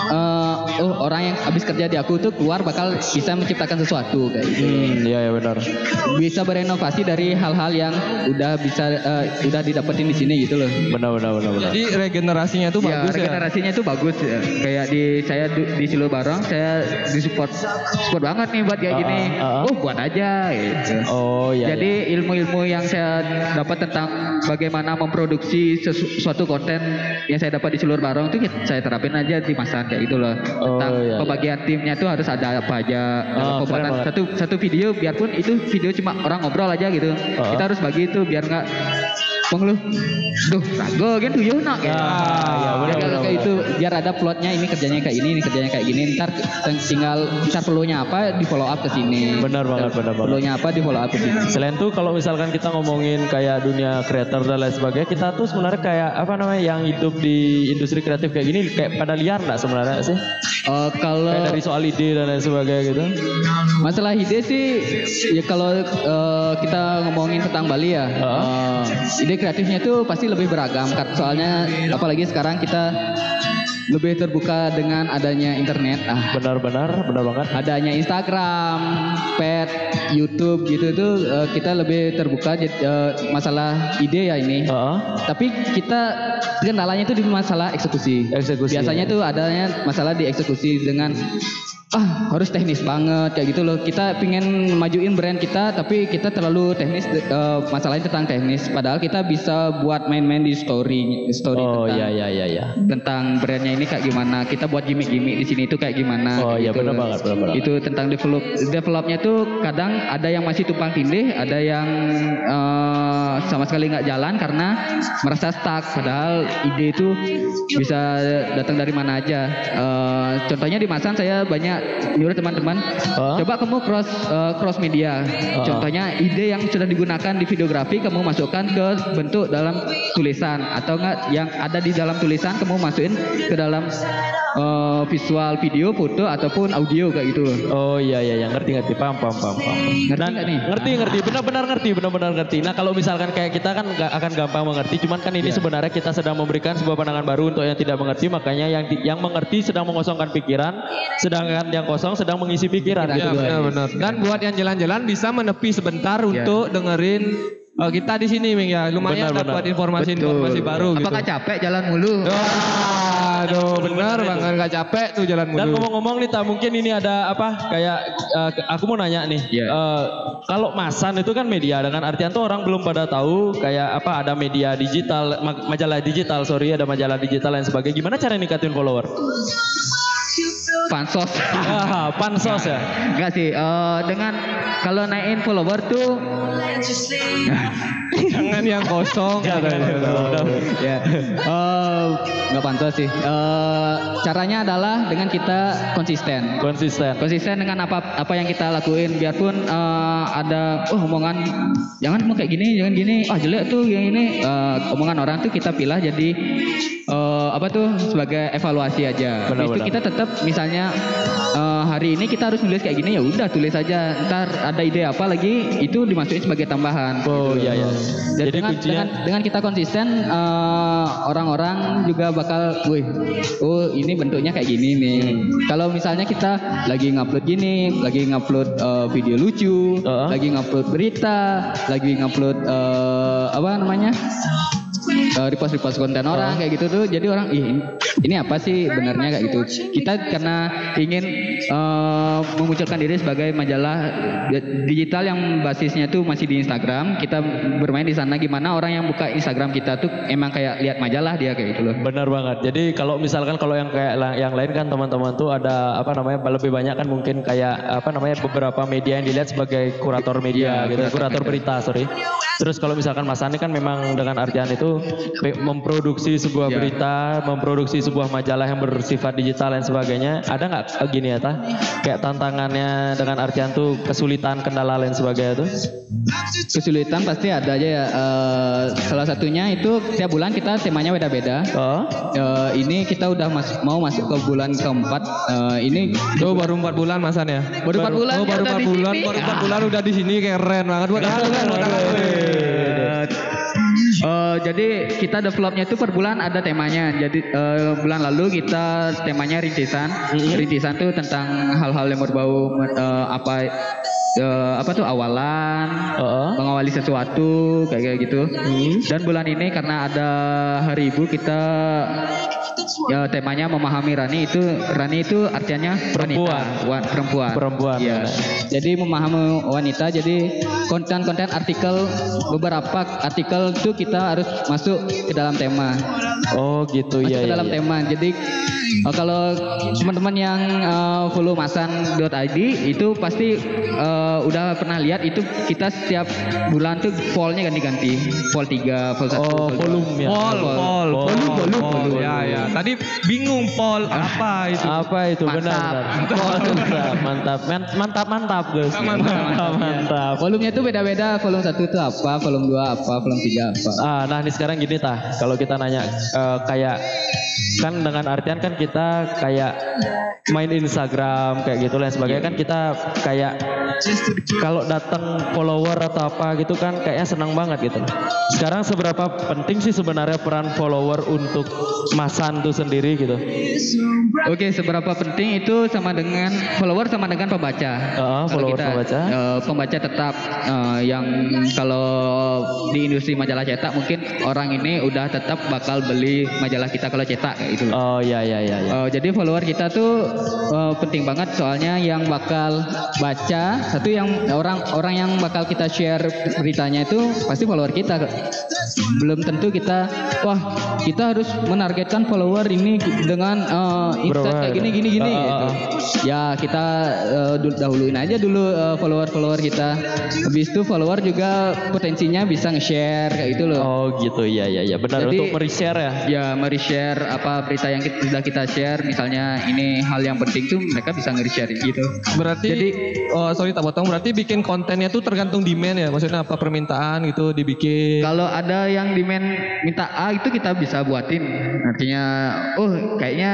Speaker 3: eh, oh orang yang habis kerja di aku tuh keluar bakal bisa menciptakan sesuatu kayak gitu.
Speaker 1: Hmm, iya ya benar.
Speaker 3: bisa berinovasi dari hal-hal yang udah bisa eh, udah didapetin di sini gitu loh.
Speaker 1: Benar benar benar benar.
Speaker 2: Jadi regenerasinya tuh
Speaker 3: ya,
Speaker 2: bagus ya.
Speaker 3: regenerasinya itu bagus ya. Kayak di saya di Silo Barong saya disupport support banget nih buat kayak
Speaker 1: Ah,
Speaker 3: gini.
Speaker 1: ah, ah.
Speaker 3: Oh, buat aja gitu.
Speaker 1: Oh iya.
Speaker 3: Jadi ilmu-ilmu yang saya dapat tentang bagaimana memproduksi sesu- suatu konten yang saya dapat di seluruh barong itu ya saya terapin aja di masan kayak gitu loh.
Speaker 1: Oh,
Speaker 3: Tentang
Speaker 1: iya, iya.
Speaker 3: pembagian timnya itu harus ada apa aja.
Speaker 1: Oh,
Speaker 3: pembuatan satu satu video biarpun itu video cuma orang ngobrol aja gitu.
Speaker 1: Oh.
Speaker 3: Kita harus bagi itu biar nggak Bang lu. Duh, rago kan tuh nak ya.
Speaker 1: iya, benar,
Speaker 3: Ya,
Speaker 1: benar,
Speaker 3: kayak itu biar ada plotnya ini kerjanya kayak ini, ini kerjanya kayak gini. Ntar tinggal ntar perlunya apa di follow up ke sini.
Speaker 1: Benar banget, benar banget.
Speaker 3: Perlunya apa di follow up ke sini.
Speaker 1: Selain itu kalau misalkan kita ngomongin kayak dunia kreator dan lain sebagainya, kita tuh sebenarnya kayak apa namanya yang hidup di industri kreatif kayak gini kayak pada liar nggak sebenarnya sih?
Speaker 3: Eh, kalau
Speaker 1: Kayak dari soal ide dan lain sebagainya gitu.
Speaker 3: Masalah ide sih ya kalau eh, kita ngomongin tentang Bali ya, eh, ide kreatifnya tuh pasti lebih beragam. Soalnya apalagi sekarang kita lebih terbuka dengan adanya internet. Ah,
Speaker 1: Benar-benar, benar banget.
Speaker 3: adanya Instagram, pet, YouTube gitu tuh eh, kita lebih terbuka eh, masalah ide ya ini.
Speaker 1: Heeh.
Speaker 3: Tapi kita kendalanya itu di masalah eksekusi.
Speaker 1: Eksekusi.
Speaker 3: Biasanya tuh adanya masalah di eksekusi dengan ah harus teknis banget kayak gitu loh. Kita pingin majuin brand kita tapi kita terlalu teknis eh, masalahnya tentang teknis. Padahal kita bisa buat main-main di story story
Speaker 1: Oh
Speaker 3: tentang
Speaker 1: iya iya iya iya.
Speaker 3: tentang brandnya ini kayak gimana. Kita buat gimmick-gimmick di sini itu kayak gimana.
Speaker 1: Oh, iya,
Speaker 3: gitu.
Speaker 1: benar banget, benar banget.
Speaker 3: Itu tentang develop developnya tuh kadang ada yang masih tumpang tindih, ada yang eh, sama sekali nggak jalan karena merasa stuck. Padahal ide itu bisa datang dari mana aja. Eh, contohnya di Masan saya banyak nyuruh teman-teman,
Speaker 1: Hah?
Speaker 3: coba kamu cross eh, cross media. Contohnya ide yang sudah digunakan di videografi kamu masukkan ke bentuk dalam tulisan atau enggak yang ada di dalam tulisan kamu masukin ke dalam eh, visual video, foto ataupun audio kayak gitu loh.
Speaker 1: Oh iya iya iya ngerti ngerti paham paham paham paham.
Speaker 3: Ngerti nggak nih?
Speaker 1: Ngerti ngerti benar-benar ngerti benar-benar ngerti. Nah kalau misalkan kayak kita kan nggak akan gampang mengerti, cuman kan
Speaker 3: Iya.
Speaker 1: ini sebenarnya kita sedang memberikan sebuah pandangan baru untuk yang tidak mengerti, makanya yang di- yang mengerti sedang mengosongkan pikiran, sedangkan yang kosong sedang mengisi pikiran.
Speaker 3: Pikiran.
Speaker 1: gitu.
Speaker 2: Ya benar-benar. Dan buat yang jalan-jalan bisa menepi sebentar untuk dengerin eh, kita di sini, Ming ya. Lumayan
Speaker 1: Benar,
Speaker 2: dapat
Speaker 1: benar.
Speaker 2: informasi-informasi baru gitu.
Speaker 3: Apakah capek jalan mulu?
Speaker 2: Aduh, benar banget nggak capek tuh jalan
Speaker 1: Dan
Speaker 2: mulu.
Speaker 1: ngomong-ngomong nih, tak mungkin ini ada apa kayak eh, ke- aku mau nanya nih,
Speaker 3: Iya.
Speaker 1: Eh, kalau Masan itu kan media dengan artian tuh orang belum pada tahu kayak apa ada media digital, ma- majalah digital, sorry ada majalah digital dan sebagainya. Gimana cara ningkatin follower?
Speaker 3: Pansos.
Speaker 1: Ah, pansos ya.
Speaker 3: Enggak sih, eh, dengan kalau naikin follower tuh
Speaker 2: Jangan yang kosong.
Speaker 1: Ya,
Speaker 3: ya eh, nggak pantas sih. Eh, caranya adalah dengan kita konsisten.
Speaker 1: Konsisten.
Speaker 3: Konsisten dengan apa apa yang kita lakuin, biarpun eh, ada oh omongan jangan mau kayak gini, jangan gini, ah jelek tuh yang ini, Eh, omongan orang tuh kita pilih jadi apa tuh sebagai evaluasi aja.
Speaker 1: Benar,
Speaker 3: Habis itu
Speaker 1: benar.
Speaker 3: kita tetap misalnya eh, hari ini kita harus nulis kayak gini ya udah tulis aja. Ntar ada ide apa lagi itu dimasukin sebagai tambahan.
Speaker 1: Oh
Speaker 3: gitu.
Speaker 1: iya iya.
Speaker 3: Dan
Speaker 1: Jadi
Speaker 3: dengan,
Speaker 1: kuncinya
Speaker 3: dengan dengan kita konsisten eh, orang-orang juga bakal, wih, oh ini bentuknya kayak gini nih. Kalau misalnya kita lagi ngupload gini, lagi ngupload eh, video lucu,
Speaker 1: Heeh.
Speaker 3: lagi ngupload berita, lagi ngupload eh, apa namanya? Eh, repost-repost konten orang kayak gitu tuh. Jadi orang ih ini- apa sih benarnya? Kayak gitu. Kita karena ingin eh, memunculkan diri sebagai majalah di- digital yang basisnya tuh masih di Instagram. Kita bermain di sana gimana orang yang buka Instagram kita tuh emang kayak lihat majalah dia kayak gitu loh.
Speaker 1: Benar banget. Jadi kalau misalkan kalau yang kayak yang lain kan teman-teman tuh ada apa namanya lebih banyak kan mungkin kayak apa namanya beberapa media yang dilihat sebagai kurator media
Speaker 3: Iya,
Speaker 1: gitu,
Speaker 3: kurator.
Speaker 1: Kurator berita sorry. Terus kalau misalkan Mas Ani kan memang dengan artian itu memproduksi sebuah
Speaker 3: Iya.
Speaker 1: berita, memproduksi sebuah majalah yang bersifat digital dan sebagainya. Ada nggak eh, gini ya ta? Kayak tantangannya dengan artian tuh kesulitan, kendala lain sebagainya tuh?
Speaker 3: kesulitan pasti ada aja ya Eh, salah satunya itu setiap bulan kita temanya beda-beda
Speaker 1: Oh,
Speaker 3: Eh, ini kita udah mas- mau masuk ke bulan keempat Eh, ini
Speaker 2: Tuh baru empat bulan masan ya.
Speaker 3: Baru empat bulan
Speaker 2: Oh,
Speaker 3: ya
Speaker 2: baru empat bulan, baru empat bulan udah di sini keren banget buat
Speaker 3: Eh, jadi kita developnya itu per bulan ada temanya. Jadi eh, bulan lalu kita temanya rintisan. Rintisan tuh tentang hal-hal yang berbau eh, apa eh, apa tuh awalan,
Speaker 1: oh,
Speaker 3: mengawali sesuatu kayak kayak gitu. Dan bulan ini karena ada Hari Ibu kita ya temanya memahami Rani itu Rani itu artinya
Speaker 1: Perempuan.
Speaker 3: wanita, wa- perempuan.
Speaker 1: Perempuan, benar.
Speaker 3: Jadi memahami wanita. Jadi konten-konten artikel beberapa artikel itu kita harus masuk ke dalam tema.
Speaker 1: Oh gitu
Speaker 3: Masuk
Speaker 1: ya.
Speaker 3: ke
Speaker 1: ya,
Speaker 3: dalam
Speaker 1: ya.
Speaker 3: tema. Jadi eh, kalau teman-teman yang eh, follow masan.id itu pasti eh, udah pernah lihat itu kita setiap bulan tuh pollnya ganti-ganti. Poll 3, poll 1,
Speaker 1: Oh, volume ya.
Speaker 2: Pol, pol,
Speaker 1: Pol,
Speaker 2: volume,
Speaker 1: pol,
Speaker 2: volume,
Speaker 1: pol.
Speaker 2: Ya, ya. Tadi bingung pol apa itu?
Speaker 1: Apa itu
Speaker 3: Mantap.
Speaker 1: benar benar. Mantap, mantap, Man- mantap, mantap, Gus.
Speaker 2: Mantap,
Speaker 1: mantap, mantap.
Speaker 3: Volumenya tuh beda-beda. Volume 1 itu apa, volume 2 apa, volume 3 apa.
Speaker 1: Ah, nah ini sekarang gini tah, kalau kita nanya eh, kayak kan dengan artian kan kita kayak main Instagram kayak gitu lain sebagainya kan kita kayak kalau datang follower atau apa gitu kan kayaknya senang banget gitu. Sekarang seberapa penting sih sebenarnya peran follower untuk masan tuh sendiri gitu?
Speaker 3: Oke, seberapa penting itu sama dengan follower sama dengan pembaca. Kalau
Speaker 1: follower, pembaca.
Speaker 3: eh, pembaca tetap eh, yang kalau di industri majalah cetak mungkin orang ini udah tetap bakal beli majalah kita kalau cetak kayak gitu.
Speaker 1: Oh ya ya ya ya.
Speaker 3: Eh, jadi follower kita tuh eh, penting banget soalnya yang bakal baca satu yang orang orang yang bakal kita share beritanya itu pasti follower kita. Belum tentu kita wah kita harus menargetkan follower ini dengan eh, insight
Speaker 1: Berapa?
Speaker 3: kayak gini gini gini
Speaker 1: ah,
Speaker 3: gitu.
Speaker 1: ah.
Speaker 3: Ya kita eh, dul- dahuluin aja dulu eh, follower-follower kita. Habis itu follower juga potensinya bisa nge-share kayak gitu loh.
Speaker 1: Oh gitu ya ya ya benar
Speaker 3: Jadi-
Speaker 1: untuk mereshare ya.
Speaker 3: Ya, mari share apa berita yang kita, sudah kita share, misalnya ini hal yang penting tuh mereka bisa nge-share gitu.
Speaker 2: Berarti,
Speaker 3: Jadi-
Speaker 2: oh sorry tak potong. Berarti bikin kontennya tuh tergantung demand ya. Maksudnya apa permintaan gitu dibikin.
Speaker 3: Kalau ada yang demand minta A itu kita bisa buatin. Artinya, oh kayaknya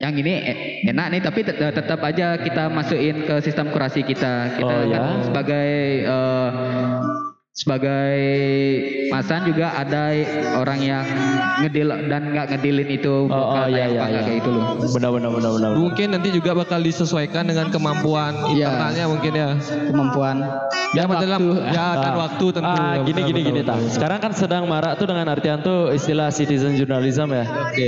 Speaker 3: yang ini e- enak nih, tapi tet- tetap aja kita masukin ke sistem kurasi kita. Kita
Speaker 1: Oh,
Speaker 3: kan
Speaker 1: ya.
Speaker 3: sebagai eh, sebagai masan juga ada orang yang ngedil dan nggak ngedilin itu
Speaker 1: Oh, oh
Speaker 3: karena
Speaker 1: ya
Speaker 3: yang
Speaker 1: ya
Speaker 3: bangga
Speaker 1: ya.
Speaker 3: kayak itu loh.
Speaker 1: Benar benar benar benar.
Speaker 2: Mungkin nanti juga bakal disesuaikan dengan kemampuan
Speaker 3: Iya.
Speaker 2: internalnya mungkin ya.
Speaker 3: Kemampuan
Speaker 2: Ya,
Speaker 3: dan
Speaker 2: dalam
Speaker 3: waktu.
Speaker 2: ya dan
Speaker 1: Ah.
Speaker 2: waktu tentu.
Speaker 1: Ah,
Speaker 2: Ya,
Speaker 1: gini
Speaker 2: betul,
Speaker 1: gini
Speaker 2: betul,
Speaker 1: gini tak. Sekarang kan sedang marak tuh dengan artian tuh istilah citizen journalism ya.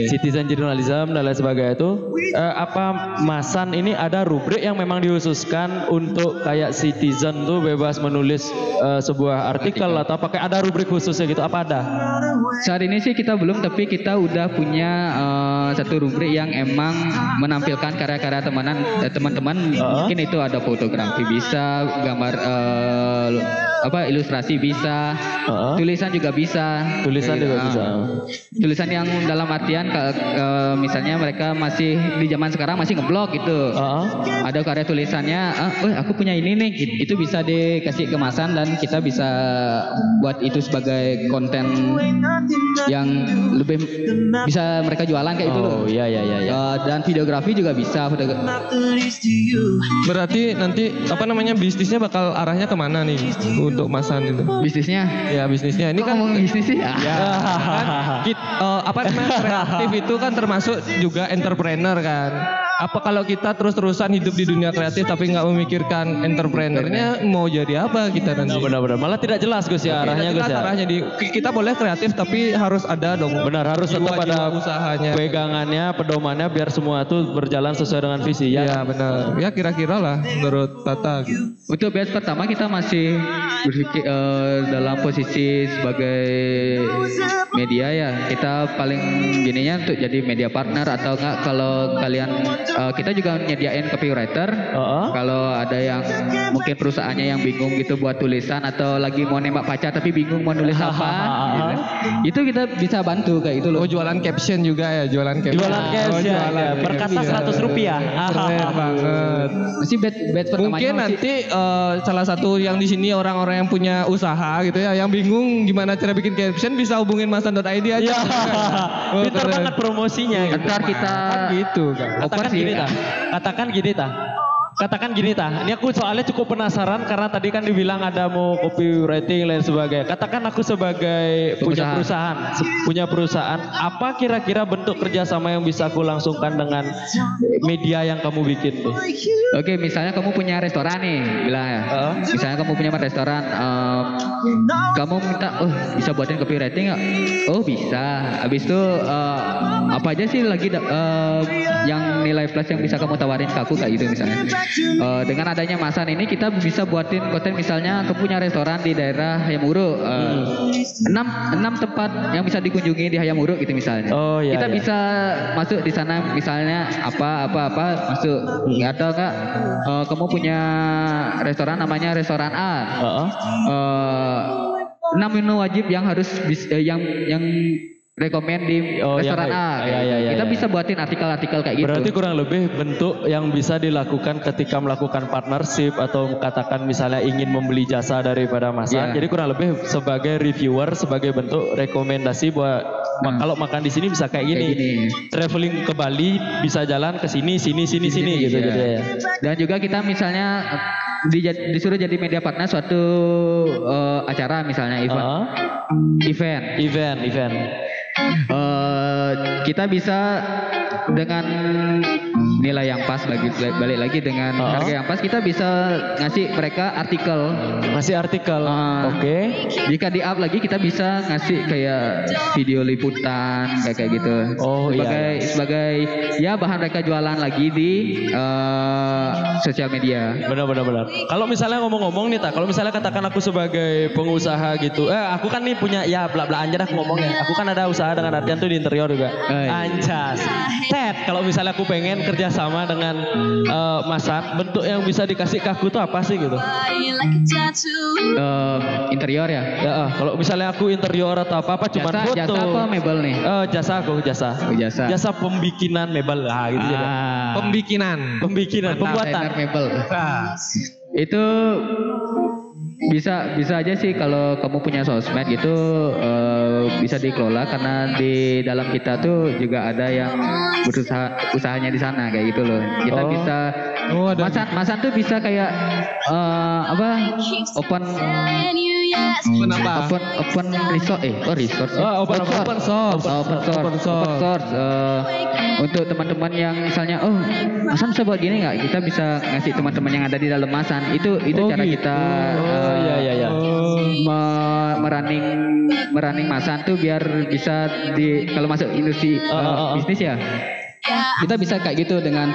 Speaker 1: Citizen journalism dan lain sebagainya itu eh, apa masan ini ada rubrik yang memang dikhususkan untuk kayak citizen tuh bebas menulis eh, sebuah artikel, atau pakai ada rubrik khususnya gitu apa ada?
Speaker 3: Saat ini sih kita belum, tapi kita udah punya eh, satu rubrik yang emang menampilkan karya-karya temenan eh, teman-teman.
Speaker 1: Uh-huh.
Speaker 3: Mungkin itu ada fotografi bisa, gambar eh, apa ilustrasi bisa,
Speaker 1: Uh-huh.
Speaker 3: tulisan juga bisa.
Speaker 1: Tulisan juga
Speaker 3: ah.
Speaker 1: bisa.
Speaker 3: Tulisan yang dalam artian ke- eh, misalnya mereka masih di zaman sekarang masih ngeblog gitu.
Speaker 1: Heeh.
Speaker 3: Ada karya tulisannya, ah, "Eh, aku punya ini nih, itu bisa dikasih kemasan dan kita bisa buat itu sebagai konten yang lebih bisa mereka jualan kayak itu loh.
Speaker 1: Oh iya iya iya. iya.
Speaker 3: Eh, dan videografi juga bisa.
Speaker 2: Berarti nanti apa namanya bisnisnya bakal arahnya ke mana nih untuk masan itu?
Speaker 3: Bisnisnya.
Speaker 2: Ya bisnisnya ini kan
Speaker 3: ngomong bisnis sih?
Speaker 2: Ya, kan kit- eh, apa namanya kreatif itu kan termasuk juga entrepreneur kan. Apa kalau kita terus-terusan hidup di dunia kreatif tapi nggak memikirkan entrepreneurnya mau jadi apa kita nanti?
Speaker 1: Benar-benar malah tidak jelas Gus ya arahnya Gus
Speaker 2: Jelas
Speaker 1: ya.
Speaker 2: arahnya di kita boleh kreatif tapi harus ada dong.
Speaker 1: Benar harus tetap ada
Speaker 2: usahanya.
Speaker 1: pegangannya, pedomannya biar semua itu berjalan sesuai dengan visi ya.
Speaker 2: Ya benar. Ya kira-kira lah menurut Tata.
Speaker 3: Untuk batch pertama kita masih berpikir eh, dalam posisi sebagai media ya. Kita paling gininya untuk jadi media partner atau enggak kalau kalian eh, kita juga nyediain copywriter.
Speaker 1: Heeh.
Speaker 3: Kalau ada yang mungkin perusahaannya yang bingung gitu buat tulisan atau lagi mau nembak pacar tapi bingung mau nulis apa, gitu. itu kita bisa bantu kayak itu loh.
Speaker 2: Oh jualan caption juga ya, jualan caption.
Speaker 1: Jualan
Speaker 2: Oh,
Speaker 1: caption,
Speaker 2: jualan
Speaker 1: ya. Per kata
Speaker 2: caption.
Speaker 1: 100 rupiah.
Speaker 2: Keren banget.
Speaker 3: Masih batch pertamanya
Speaker 2: Mungkin
Speaker 3: masih-
Speaker 2: nanti eh, salah satu yang di sini orang-orang yang punya usaha gitu ya, yang bingung gimana cara bikin caption bisa hubungin masan.id aja.
Speaker 1: Ya,
Speaker 2: Oh,
Speaker 1: pintar banget promosinya. gitu.
Speaker 3: Ntar kita
Speaker 2: Kan gitu kan.
Speaker 3: Oper sih.
Speaker 1: Gini ta. Katakan gini ta. Katakan gini ta. Ini aku soalnya cukup penasaran karena tadi kan dibilang ada mau copywriting lain sebagainya. Katakan aku sebagai punya perusahaan, punya perusahaan, apa kira-kira bentuk kerjasama yang bisa aku langsungkan dengan media yang kamu bikin tuh?
Speaker 3: Oke, misalnya kamu punya restoran nih, bilang ya.
Speaker 1: Heeh.
Speaker 3: Misalnya kamu punya restoran, eh, kamu minta, oh bisa buatin copywriting nggak? Oh bisa. Habis itu eh, apa aja sih lagi eh, yang nilai plus yang bisa kamu tawarin ke aku kayak gitu misalnya. Eh, dengan adanya Masan ini kita bisa buatin konten misalnya kamu punya restoran di daerah Hayamuro. eh, enam enam tempat yang bisa dikunjungi di Hayamuro gitu misalnya.
Speaker 1: Oh, iya,
Speaker 3: Kita
Speaker 1: iya.
Speaker 3: bisa masuk di sana misalnya apa apa apa masuk. Atau enggak eh, kamu punya restoran namanya restoran A.
Speaker 1: Heeh.
Speaker 3: Eh, enam menu wajib yang harus bis- eh, yang yang rekomend di
Speaker 1: Oh,
Speaker 3: restoran
Speaker 1: yang-
Speaker 3: A.
Speaker 1: iya, iya, iya,
Speaker 3: Kita
Speaker 1: iya.
Speaker 3: bisa buatin artikel-artikel kayak gitu.
Speaker 1: Berarti kurang lebih bentuk yang bisa dilakukan ketika melakukan partnership atau katakan misalnya ingin membeli jasa daripada masak.
Speaker 3: Iya.
Speaker 1: Jadi kurang lebih sebagai reviewer sebagai bentuk rekomendasi buat
Speaker 3: Hmm.
Speaker 1: kalau makan di sini bisa kayak gini.
Speaker 3: Kayak gini.
Speaker 1: Traveling ke Bali bisa jalan ke sini sini sini sini, gitu
Speaker 3: Iya.
Speaker 1: jadi ya.
Speaker 3: Dan juga kita misalnya eh, dija- disuruh jadi media partner suatu eh, acara misalnya event.
Speaker 1: Heeh.
Speaker 3: Event.
Speaker 1: Event, event.
Speaker 3: Eh, kita bisa dengan nilai yang pas lagi balik lagi dengan
Speaker 1: Oh.
Speaker 3: harga yang pas kita bisa ngasih mereka artikel
Speaker 1: Ngasih artikel.
Speaker 3: Ah.
Speaker 1: Oke.
Speaker 3: jika di up lagi kita bisa ngasih kayak video liputan kayak kayak gitu
Speaker 1: Oh, iya,
Speaker 3: sebagai
Speaker 1: iya.
Speaker 3: sebagai ya bahan mereka jualan lagi di eh, sosial media
Speaker 1: Benar benar benar. Kalau misalnya ngomong-ngomong nih tak, kalau misalnya katakan aku sebagai pengusaha gitu, eh aku kan nih punya ya bla bla dah aku ngomongnya. Aku kan ada usaha dengan artian tuh di interior juga.
Speaker 3: Eh, iya.
Speaker 1: Anjas. Ted, kalau misalnya aku pengen kerja sama dengan eh, Masan, bentuk yang bisa dikasih ke aku tuh apa sih gitu?
Speaker 3: Eh, interior ya
Speaker 1: Ya, eh, kalau misalnya aku interior atau apa apa cuman
Speaker 3: jasa
Speaker 1: foto.
Speaker 3: jasa apa mebel nih
Speaker 1: Eh, jasa aku jasa.
Speaker 3: Oh, jasa.
Speaker 1: Jasa pembikinan mebel lah gitu jadi.
Speaker 3: ah,
Speaker 2: Pembikinan.
Speaker 1: Pembikinan, pembuatan.
Speaker 3: desainer mebel
Speaker 2: Nah,
Speaker 3: itu bisa bisa aja sih kalau kamu punya sosmed gitu eh, bisa dikelola karena di dalam kita tuh juga ada yang berusaha usahanya di sana kayak gitu loh kita
Speaker 1: Oh.
Speaker 3: bisa
Speaker 2: Oh, ada.
Speaker 3: masan masan tuh bisa kayak eh, apa open
Speaker 2: Kenapa?
Speaker 3: open open resort eh oh resort sih.
Speaker 1: Oh, open- open source.
Speaker 3: Oh, open source
Speaker 2: Open source.
Speaker 3: Open source. Eh, untuk teman-teman yang misalnya oh masan buat gini nggak kita bisa ngasih teman-teman yang ada di dalam masan itu itu
Speaker 2: Oh,
Speaker 3: cara
Speaker 2: gitu.
Speaker 3: kita
Speaker 1: Oh,
Speaker 3: eh,
Speaker 1: iya iya iya.
Speaker 2: Oh.
Speaker 3: me- merunning merunning masan tuh biar bisa di kalau masuk industri
Speaker 1: Oh,
Speaker 3: eh,
Speaker 1: oh, oh.
Speaker 3: bisnis ya kita bisa kayak gitu dengan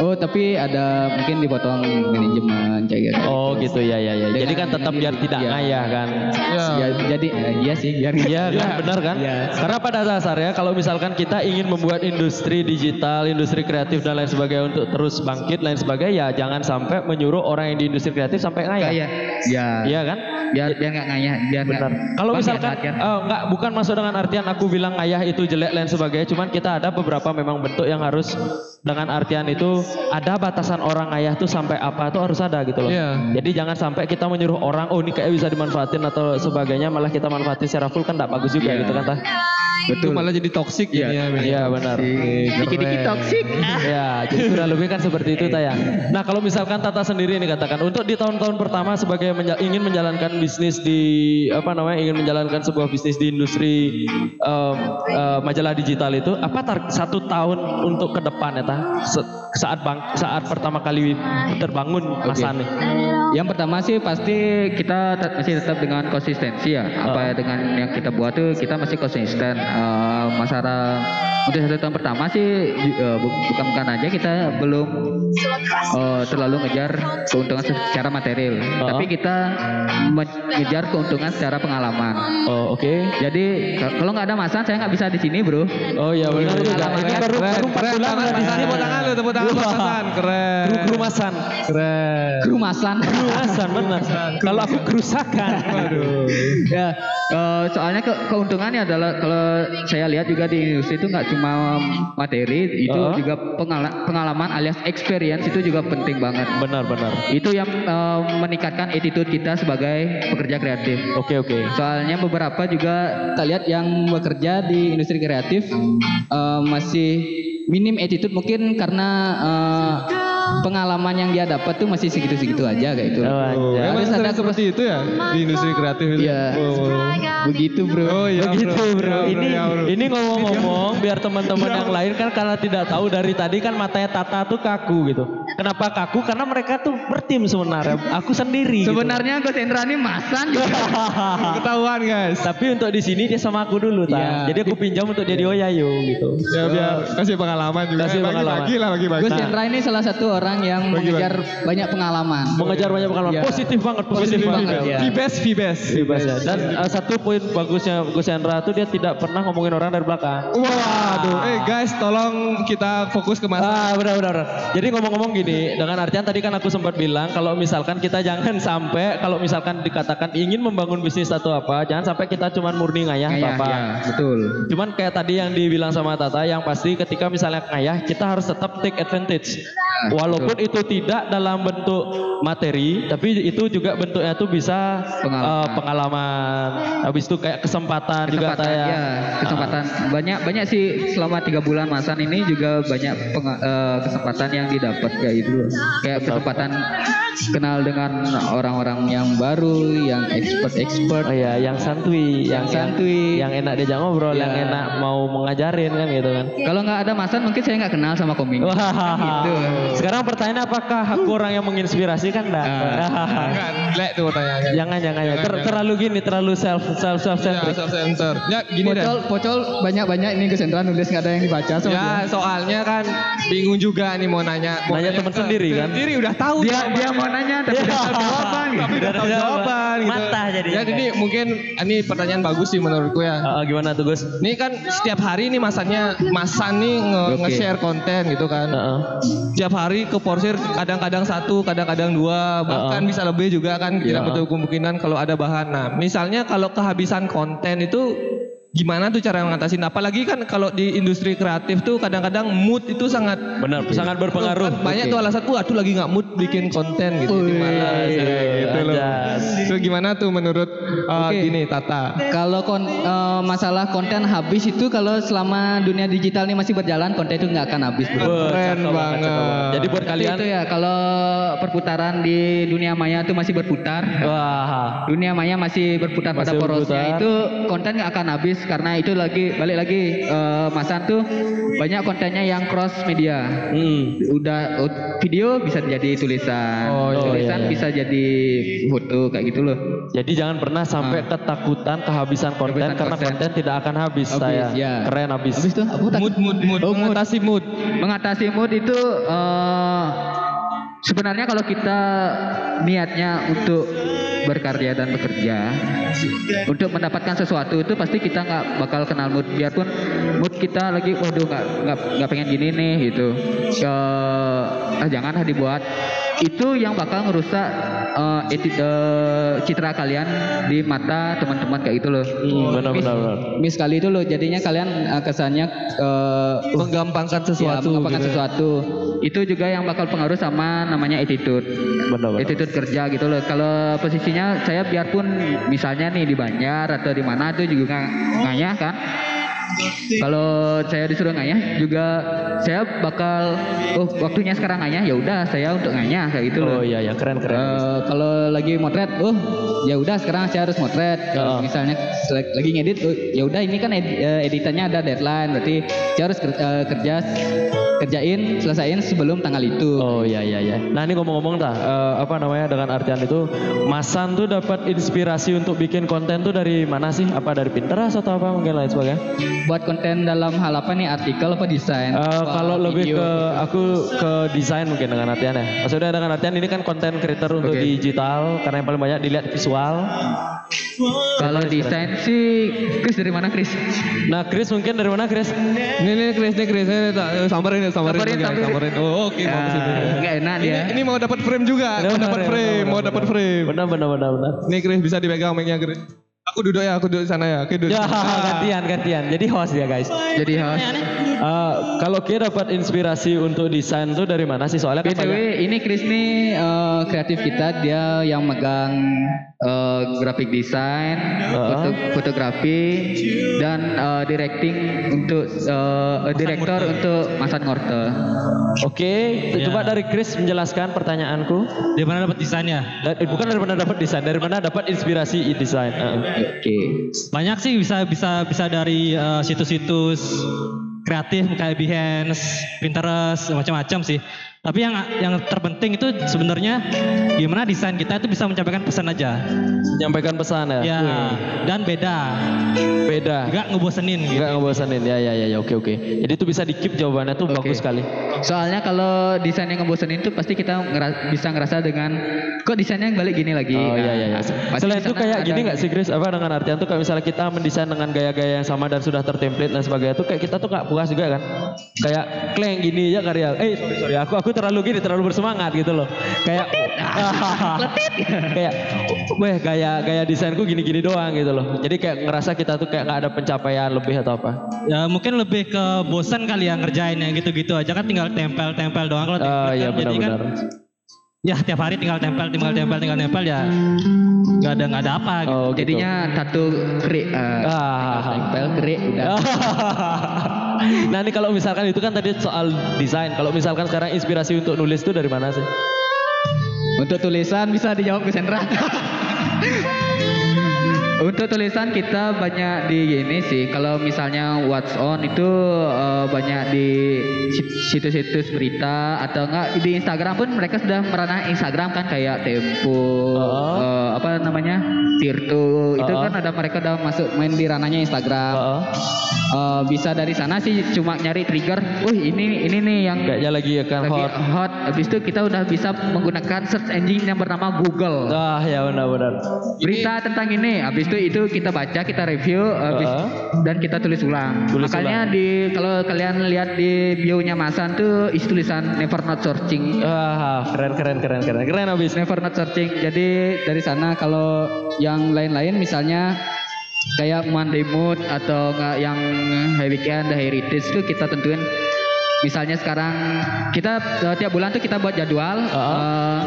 Speaker 3: oh tapi ada mungkin dipotong manajemen kayak gitu
Speaker 1: Oh gitu ya ya ya. Jadi kan tetap biar tidak
Speaker 3: iya.
Speaker 1: ngayah kan.
Speaker 2: Ya.
Speaker 3: Ya, jadi eh, iya sih biar
Speaker 1: Iya kan benar kan?
Speaker 3: Iya.
Speaker 1: Karena pada dasarnya kalau misalkan kita ingin membuat industri digital, industri kreatif dan lain sebagainya untuk terus bangkit lain sebagainya ya jangan sampai menyuruh orang yang di industri kreatif sampai ngayah.
Speaker 3: kayak ya
Speaker 1: Iya kan?
Speaker 3: biar biar nggak ngayah biar nggak
Speaker 1: Benar. Kalau misalkan
Speaker 3: ya,
Speaker 1: oh, enggak bukan masuk dengan artian aku bilang ayah itu jelek lain sebagainya, cuman kita ada beberapa memang bentuk yang harus dengan artian itu ada batasan orang ayah tuh sampai apa tuh harus ada gitu loh.
Speaker 2: Iya.
Speaker 1: Jadi jangan sampai kita menyuruh orang oh ini kayak bisa dimanfaatin atau sebagainya malah kita manfaatin secara full kan tidak bagus juga
Speaker 3: Iya.
Speaker 1: gitu kan tah.
Speaker 2: Itu malah jadi toksik
Speaker 3: Iya.
Speaker 2: jadinya.
Speaker 1: Iya benar.
Speaker 3: dikit-dikit toksik
Speaker 1: Ya, jadi kurang lebih kan seperti itu tayang. Nah, kalau misalkan Tata sendiri ini katakan untuk di tahun-tahun pertama sebagai menja- ingin menjalankan bisnis di apa namanya ingin menjalankan sebuah bisnis di industri em, eh, majalah digital itu apa tar satu tahun untuk ke depan ya Tah? Se- saat bang saat pertama kali terbangun Mas
Speaker 3: Oke.
Speaker 1: Ani.
Speaker 3: Yang pertama sih pasti kita tet- masih tetap dengan konsistensi ya. Apa dengan yang kita buat tuh kita masih konsisten. Eh, masalah untuk satu tahun pertama sih bu- bukan bukan aja kita belum eh, terlalu ngejar keuntungan secara material, tapi kita mengejar keuntungan secara pengalaman.
Speaker 1: Oh, oke.
Speaker 3: Jadi ka- kalau nggak ada masa saya nggak bisa di sini bro.
Speaker 1: Oh iya benar Ini baru
Speaker 2: Keren,
Speaker 1: baru empat
Speaker 2: keren.
Speaker 1: bulan lah di sini.
Speaker 2: tepuk tangan lu, tepuk tangan buat Hasan. Keren.
Speaker 1: Kru kerumasan.
Speaker 2: Keren.
Speaker 3: Kerumasan.
Speaker 1: Kerumasan benar. Kalau aku kerusakan.
Speaker 2: Aduh.
Speaker 3: ya eh, soalnya ke, keuntungannya adalah kalau saya lihat juga di industri itu nggak cuma materi itu
Speaker 1: Oh.
Speaker 3: juga pengala- pengalaman alias experience itu juga penting banget
Speaker 1: Benar benar.
Speaker 3: itu yang eh, meningkatkan attitude kita sebagai pekerja kreatif
Speaker 1: Oke oke.
Speaker 3: soalnya beberapa juga kita lihat yang bekerja di industri kreatif eh, masih minim attitude mungkin karena eh, pengalaman yang dia dapat tuh masih segitu-segitu aja kayak itu.
Speaker 1: Oh,
Speaker 2: Oh,
Speaker 3: Harus
Speaker 2: sering
Speaker 3: ada
Speaker 2: seperti itu ya di industri kreatif itu.
Speaker 3: Iya.
Speaker 2: Oh,
Speaker 3: Begitu bro.
Speaker 2: oh iya.
Speaker 1: Begitu bro.
Speaker 2: Iya,
Speaker 1: Ini
Speaker 2: iya, bro.
Speaker 1: ini ngomong-ngomong biar teman-teman yang lain kan karena tidak tahu dari tadi kan matanya Tata tuh kaku gitu. Kenapa kaku? Karena mereka tuh bertim sebenarnya. Aku sendiri. gitu.
Speaker 3: Sebenarnya Gus Hendra ini masan juga.
Speaker 2: ketahuan guys.
Speaker 1: Tapi untuk di sini dia sama aku dulu, ta.
Speaker 3: Iya.
Speaker 1: Jadi aku pinjam untuk dia di Oyayo gitu.
Speaker 2: Ya biar kasih pengalaman juga.
Speaker 1: Kasih pengalaman.
Speaker 2: Bagi lah bagi-bagi.
Speaker 3: Gus Hendra ini salah satu orang yang
Speaker 2: Bagi,
Speaker 3: mengejar banyak pengalaman.
Speaker 1: Mengejar banyak pengalaman.
Speaker 3: Iya.
Speaker 1: Positif banget, positif,
Speaker 3: Positif
Speaker 1: banget.
Speaker 3: banget,
Speaker 1: ya.
Speaker 2: V-best, V-best.
Speaker 1: Bebas ya. Dan uh, satu poin bagusnya Gus Hendra tuh dia tidak pernah ngomongin orang dari belakang.
Speaker 2: Waduh, eh guys tolong kita fokus ke masa.
Speaker 1: Ah, benar, benar benar. Jadi ngomong-ngomong gini, dengan artian tadi kan aku sempat bilang kalau misalkan kita jangan sampai kalau misalkan dikatakan ingin membangun bisnis atau apa, jangan sampai kita cuman murni ngayah
Speaker 3: Kayak,
Speaker 1: Bapak.
Speaker 3: ya, betul.
Speaker 1: Cuman kayak tadi yang dibilang sama Tata, yang pasti ketika misalnya ngayah, kita harus tetap take advantage.
Speaker 3: Ya,
Speaker 1: Walaupun itu tidak dalam bentuk materi, tapi itu juga bentuknya tuh bisa
Speaker 3: Pengalaman.
Speaker 1: eh, pengalaman. Habis itu kayak kesempatan, juga
Speaker 3: kesempatan
Speaker 1: kayak
Speaker 3: ya kesempatan banyak banyak sih selama tiga bulan masan ini juga banyak penga- eh, kesempatan yang didapat kayak itu kayak kesempatan kenal dengan orang-orang yang baru yang expert expert
Speaker 1: Oh iya, yang santuy,
Speaker 3: Yang santuy.
Speaker 1: yang, enak diajak ngobrol,
Speaker 3: Iya.
Speaker 1: yang enak mau mengajarin kan gitu kan.
Speaker 3: kalau nggak ada masan mungkin saya nggak kenal sama koming
Speaker 1: Wah,
Speaker 3: gitu
Speaker 1: sekarang pertanyaannya apakah aku orang yang menginspirasi kan enggak?
Speaker 2: Enggak, jelek tuh pertanyaannya.
Speaker 1: jangan, jangan, ya.
Speaker 2: Jangan,
Speaker 1: Ter- terlalu gini, terlalu self, self, self
Speaker 2: Ya,
Speaker 1: centric.
Speaker 2: self center. Ya gini deh.
Speaker 3: pocol pocol banyak banyak ini Gus Hendra nulis nggak ada yang dibaca sama
Speaker 2: Ya soalnya kan bingung juga nih mau nanya. Mau
Speaker 1: Nanya teman
Speaker 2: ke-
Speaker 1: sendiri kan?
Speaker 2: Sendiri udah tahu.
Speaker 3: dia
Speaker 2: jawaban.
Speaker 3: dia mau nanya tapi udah tahu jawaban.
Speaker 2: Tapi udah tahu jawaban gitu.
Speaker 1: Mantah jadinya.
Speaker 2: Ya jadi mungkin ini pertanyaan bagus sih menurutku ya.
Speaker 1: Ah, ah, gimana tuh Gus?
Speaker 2: Ini kan setiap hari nih masanya Masan nih nge-share konten gitu kan.
Speaker 1: Heeh.
Speaker 2: Setiap hari ke porsir kadang-kadang satu, kadang-kadang dua, bahkan
Speaker 1: Heeh.
Speaker 2: bisa lebih juga kan tidak
Speaker 1: Iya.
Speaker 2: betul kemungkinan kalau ada bahan. Nah, misalnya kalau kehabisan konten itu gimana tuh cara mengatasin? Apalagi kan kalau di industri kreatif tuh kadang-kadang mood itu sangat
Speaker 1: Benar, sangat berpengaruh.
Speaker 2: Kan banyak
Speaker 3: Oke.
Speaker 2: tuh alasan, tuh lagi nggak mood bikin konten gitu, di malas
Speaker 1: Wih,
Speaker 2: ya, gitu loh. Itu gimana tuh menurut uh,
Speaker 3: Oke.
Speaker 2: gini Tata?
Speaker 3: Kalau kon- eh, masalah konten habis itu kalau selama dunia digital ini masih berjalan konten itu nggak akan habis bro.
Speaker 2: Keren banget.
Speaker 1: banget. Jadi buat kalian,
Speaker 3: itu ya kalau perputaran di dunia maya itu masih berputar.
Speaker 1: wah,
Speaker 3: Dunia maya masih berputar pada
Speaker 1: Masih
Speaker 3: porosnya
Speaker 1: berputar.
Speaker 3: itu konten nggak akan habis karena itu lagi balik lagi eh, Masan tuh banyak kontennya yang cross media.
Speaker 1: hmm.
Speaker 3: Udah video bisa jadi tulisan,
Speaker 2: Oh, iya,
Speaker 3: tulisan
Speaker 1: iya, iya.
Speaker 3: bisa jadi foto kayak gitu loh.
Speaker 1: Jadi jangan pernah sampai ketakutan kehabisan konten
Speaker 3: Kehabisan
Speaker 1: karena
Speaker 3: konten.
Speaker 1: konten tidak akan habis,
Speaker 3: Habis,
Speaker 1: saya.
Speaker 3: ya.
Speaker 1: Keren habis.
Speaker 3: Habis tuh?
Speaker 2: Mood, mood, mood,
Speaker 3: Oh,
Speaker 2: mengatasi mood.
Speaker 3: Mengatasi mood itu eh, sebenarnya kalau kita niatnya untuk berkarya dan bekerja untuk mendapatkan sesuatu itu pasti kita nggak bakal kenal mood. Biarpun mood kita lagi waduh nggak nggak pengen gini nih gitu. Eh, ah jangan ah dibuat itu yang bakal ngerusak eh, eti- eh, citra kalian di mata teman-teman kayak gitu loh
Speaker 1: Hmm, benar,
Speaker 3: Miss-
Speaker 1: benar, benar.
Speaker 3: miss kali itu loh jadinya kalian eh, kesannya eh,
Speaker 2: Menggampangkan
Speaker 3: ya,
Speaker 2: sesuatu.
Speaker 3: menggampangkan
Speaker 2: gitu.
Speaker 3: sesuatu itu juga yang bakal pengaruh sama namanya attitude
Speaker 1: Benar, benar.
Speaker 3: attitude kerja gitu loh kalau posisinya saya biarpun misalnya nih di Banjar atau di mana itu juga ngayah kan kalau saya disuruh ngayah juga saya bakal oh waktunya sekarang ngayah ya udah saya untuk ngayah kayak gitu loh
Speaker 1: Oh iya, ya keren, keren.
Speaker 3: Eh, kalau lagi motret, oh ya udah sekarang saya harus motret. Kalau
Speaker 1: Heeh.
Speaker 3: misalnya lagi ngedit, oh, ya udah ini kan ed- eh, editannya ada deadline, berarti saya harus ker- eh, kerja kerjain selesaiin sebelum tanggal itu.
Speaker 1: Oh iya iya iya. Nah ini ngomong-ngomong tah, eh, apa namanya dengan artian itu, Masan tuh dapat inspirasi untuk bikin konten tuh dari mana sih? Apa dari Pinterest atau apa mungkin lain sebagainya?
Speaker 3: Buat konten dalam hal apa nih? Artikel apa desain?
Speaker 1: Eh,
Speaker 3: Apa
Speaker 1: kalau lebih ke aku ke desain mungkin dengan artian ya. Maksudnya dengan artian ini kan konten creator untuk
Speaker 3: Oke.
Speaker 1: digital karena yang paling banyak dilihat visual.
Speaker 3: Kalau desain sih, Chris dari mana Chris?
Speaker 1: Nah Chris mungkin dari mana Chris?
Speaker 2: Ini nih Chris nih Chris ini tak- eh, samperin ya samperin
Speaker 3: Samperin,
Speaker 2: guys,
Speaker 3: samperin.
Speaker 2: samperin. Oh oke sini.
Speaker 3: Ya, enak
Speaker 2: Ini,
Speaker 3: dia.
Speaker 2: ini mau dapat frame juga, mau dapat frame, mau dapat frame.
Speaker 1: Benar benar benar benar.
Speaker 2: Nih Chris bisa dipegang mic-nya Chris. Aku duduk ya, aku duduk di sana ya. Oke, duduk.
Speaker 1: Ya, gantian, gantian. Jadi host ya guys.
Speaker 3: Jadi host.
Speaker 1: Eh, kalau Ki dapat inspirasi untuk desain tuh dari mana sih? Soalnya kan
Speaker 3: BTW ini Chris nih eh, kreatif kita dia yang megang eh, graphic design, foto- fotografi dan eh, directing untuk direktor untuk Masan Ngorte.
Speaker 1: Oke, coba dari Chris menjelaskan pertanyaanku.
Speaker 4: Di mana dapat desainnya?
Speaker 1: Da- bukan dari mana dapat desain, dari mana dapat inspirasi desain. Heeh.
Speaker 3: Oke.
Speaker 4: Banyak sih bisa bisa bisa dari eh, situs-situs kreatif kayak Behance, Pinterest, macam-macam sih. Tapi yang yang terpenting itu sebenarnya gimana desain kita itu bisa menyampaikan pesan aja.
Speaker 1: Menyampaikan pesan ya.
Speaker 4: Ya, dan beda.
Speaker 1: Beda.
Speaker 4: Enggak ngebosenin gitu.
Speaker 1: Enggak ngebosanin. Ya ya ya ya oke oke. Jadi itu bisa di keep jawabannya tuh
Speaker 3: Oke.
Speaker 1: bagus sekali.
Speaker 3: Soalnya kalau desain yang ngebosenin itu pasti kita ngera- bisa ngerasa dengan kok desainnya balik gini lagi.
Speaker 1: Oh iya iya iya.
Speaker 3: Nah, pasti
Speaker 1: Selain itu kayak gini nggak sih Chris? Apa dengan artian tuh kayak misalnya kita mendesain dengan gaya-gaya yang sama dan sudah tertemplate dan sebagainya tuh kayak kita tuh nggak puas juga kan? Kayak kleng gini ya karya. Eh sorry sorry aku aku terlalu gini terlalu bersemangat gitu loh. Kayak kayak weh gaya gaya desainku gini-gini doang gitu loh. Jadi kayak ngerasa kita tuh kayak nggak ada pencapaian lebih atau apa?
Speaker 4: Ya mungkin lebih ke bosan kali ya ngerjainnya gitu-gitu aja kan tinggal tempel-tempel doang kalau
Speaker 1: Oh
Speaker 4: template
Speaker 1: iya
Speaker 4: kan jadi kan ya tiap hari tinggal tempel, tinggal tempel, tinggal tempel ya nggak ada nggak ada apa gitu.
Speaker 1: Oh gitu.
Speaker 3: Jadinya tato krik. eh,
Speaker 1: Ah.
Speaker 3: tempel krik udah.
Speaker 1: nah ini kalau misalkan itu kan tadi soal desain. Kalau misalkan sekarang inspirasi untuk nulis itu dari mana sih?
Speaker 3: Untuk tulisan bisa dijawab Gus Hendra. Untuk tulisan kita banyak di gini sih. Kalau misalnya what's on itu eh, banyak di sit- situs-situs berita atau enggak di Instagram pun mereka sudah merana Instagram kan kayak Tempo,
Speaker 1: Oh.
Speaker 3: eh, apa namanya Tirto. Itu
Speaker 1: Oh.
Speaker 3: kan ada mereka udah masuk main di ranahnya Instagram.
Speaker 1: Heeh.
Speaker 3: Eh, bisa dari sana sih cuma nyari trigger. Wih ini ini nih yang
Speaker 1: Kayaknya lagi akan
Speaker 3: lagi
Speaker 1: hot.
Speaker 3: hot. Habis itu kita udah bisa menggunakan search engine yang bernama Google.
Speaker 1: Ah ya benar-benar.
Speaker 3: Berita tentang ini, habis itu itu kita baca, kita review, habis
Speaker 1: Heeh.
Speaker 3: dan kita tulis ulang.
Speaker 1: Tulis
Speaker 3: Makanya di kalau kalian lihat di bio-nya Masan tuh isi tulisan never not searching.
Speaker 1: Ah keren keren keren keren keren abis.
Speaker 3: Never not searching. Jadi dari sana kalau yang lain-lain misalnya kayak Monday Mood atau nggak yang High Weekend, The Heritage itu kita tentuin misalnya sekarang kita eh, tiap bulan tuh kita buat jadwal
Speaker 1: Heeh.
Speaker 3: eh,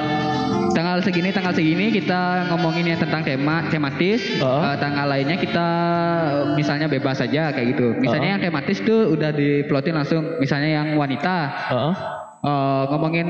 Speaker 3: tanggal segini tanggal segini kita ngomongin yang tentang tema tematis.
Speaker 1: Heeh.
Speaker 3: Eh, tanggal lainnya kita eh, misalnya bebas saja kayak gitu. Misalnya yang tematis tuh udah diplotin langsung. Misalnya yang wanita.
Speaker 1: Heeh.
Speaker 3: Eh, ngomongin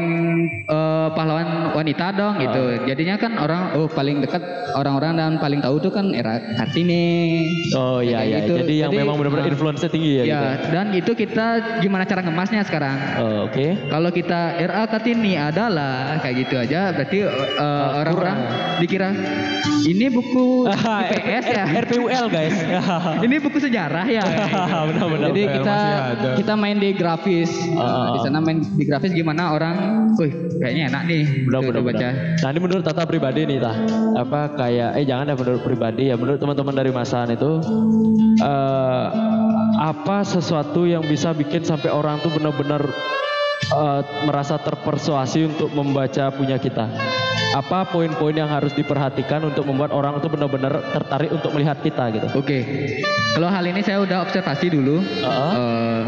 Speaker 3: eh, pahlawan wanita dong gitu. Jadinya kan orang oh paling dekat orang-orang dan paling tahu tuh kan era Kartini.
Speaker 1: Oh iya iya.
Speaker 3: gitu.
Speaker 1: Jadi yang
Speaker 3: Jadi,
Speaker 1: memang benar-benar
Speaker 3: ah,
Speaker 1: influence tinggi ya,
Speaker 3: Ya,
Speaker 1: gitu.
Speaker 3: dan itu kita gimana cara ngemasnya sekarang?
Speaker 1: Oh, Oke.
Speaker 3: Kalau kita RA Kartini adalah kayak gitu aja, berarti eh, orang-orang dikira ini buku IPS ya.
Speaker 1: RPUL guys.
Speaker 3: ini buku sejarah ya.
Speaker 1: Benar-benar.
Speaker 3: Jadi kita kita main di grafis.
Speaker 1: Ah,
Speaker 3: Nah, di sana main di grafis gimana orang, wih kayaknya enak nih. Tuh,
Speaker 1: benar
Speaker 3: baca.
Speaker 1: Nah ini menurut Tata pribadi nih Tah, apa kayak eh jangan ya menurut pribadi ya menurut teman-teman dari Masan itu eh apa sesuatu yang bisa bikin sampai orang tuh benar-benar eh, merasa terpersuasi untuk membaca punya kita. Apa poin-poin yang harus diperhatikan untuk membuat orang itu benar-benar tertarik untuk melihat kita gitu.
Speaker 3: Oke. Kalau hal ini saya udah observasi dulu.
Speaker 1: Heeh.
Speaker 3: Eh,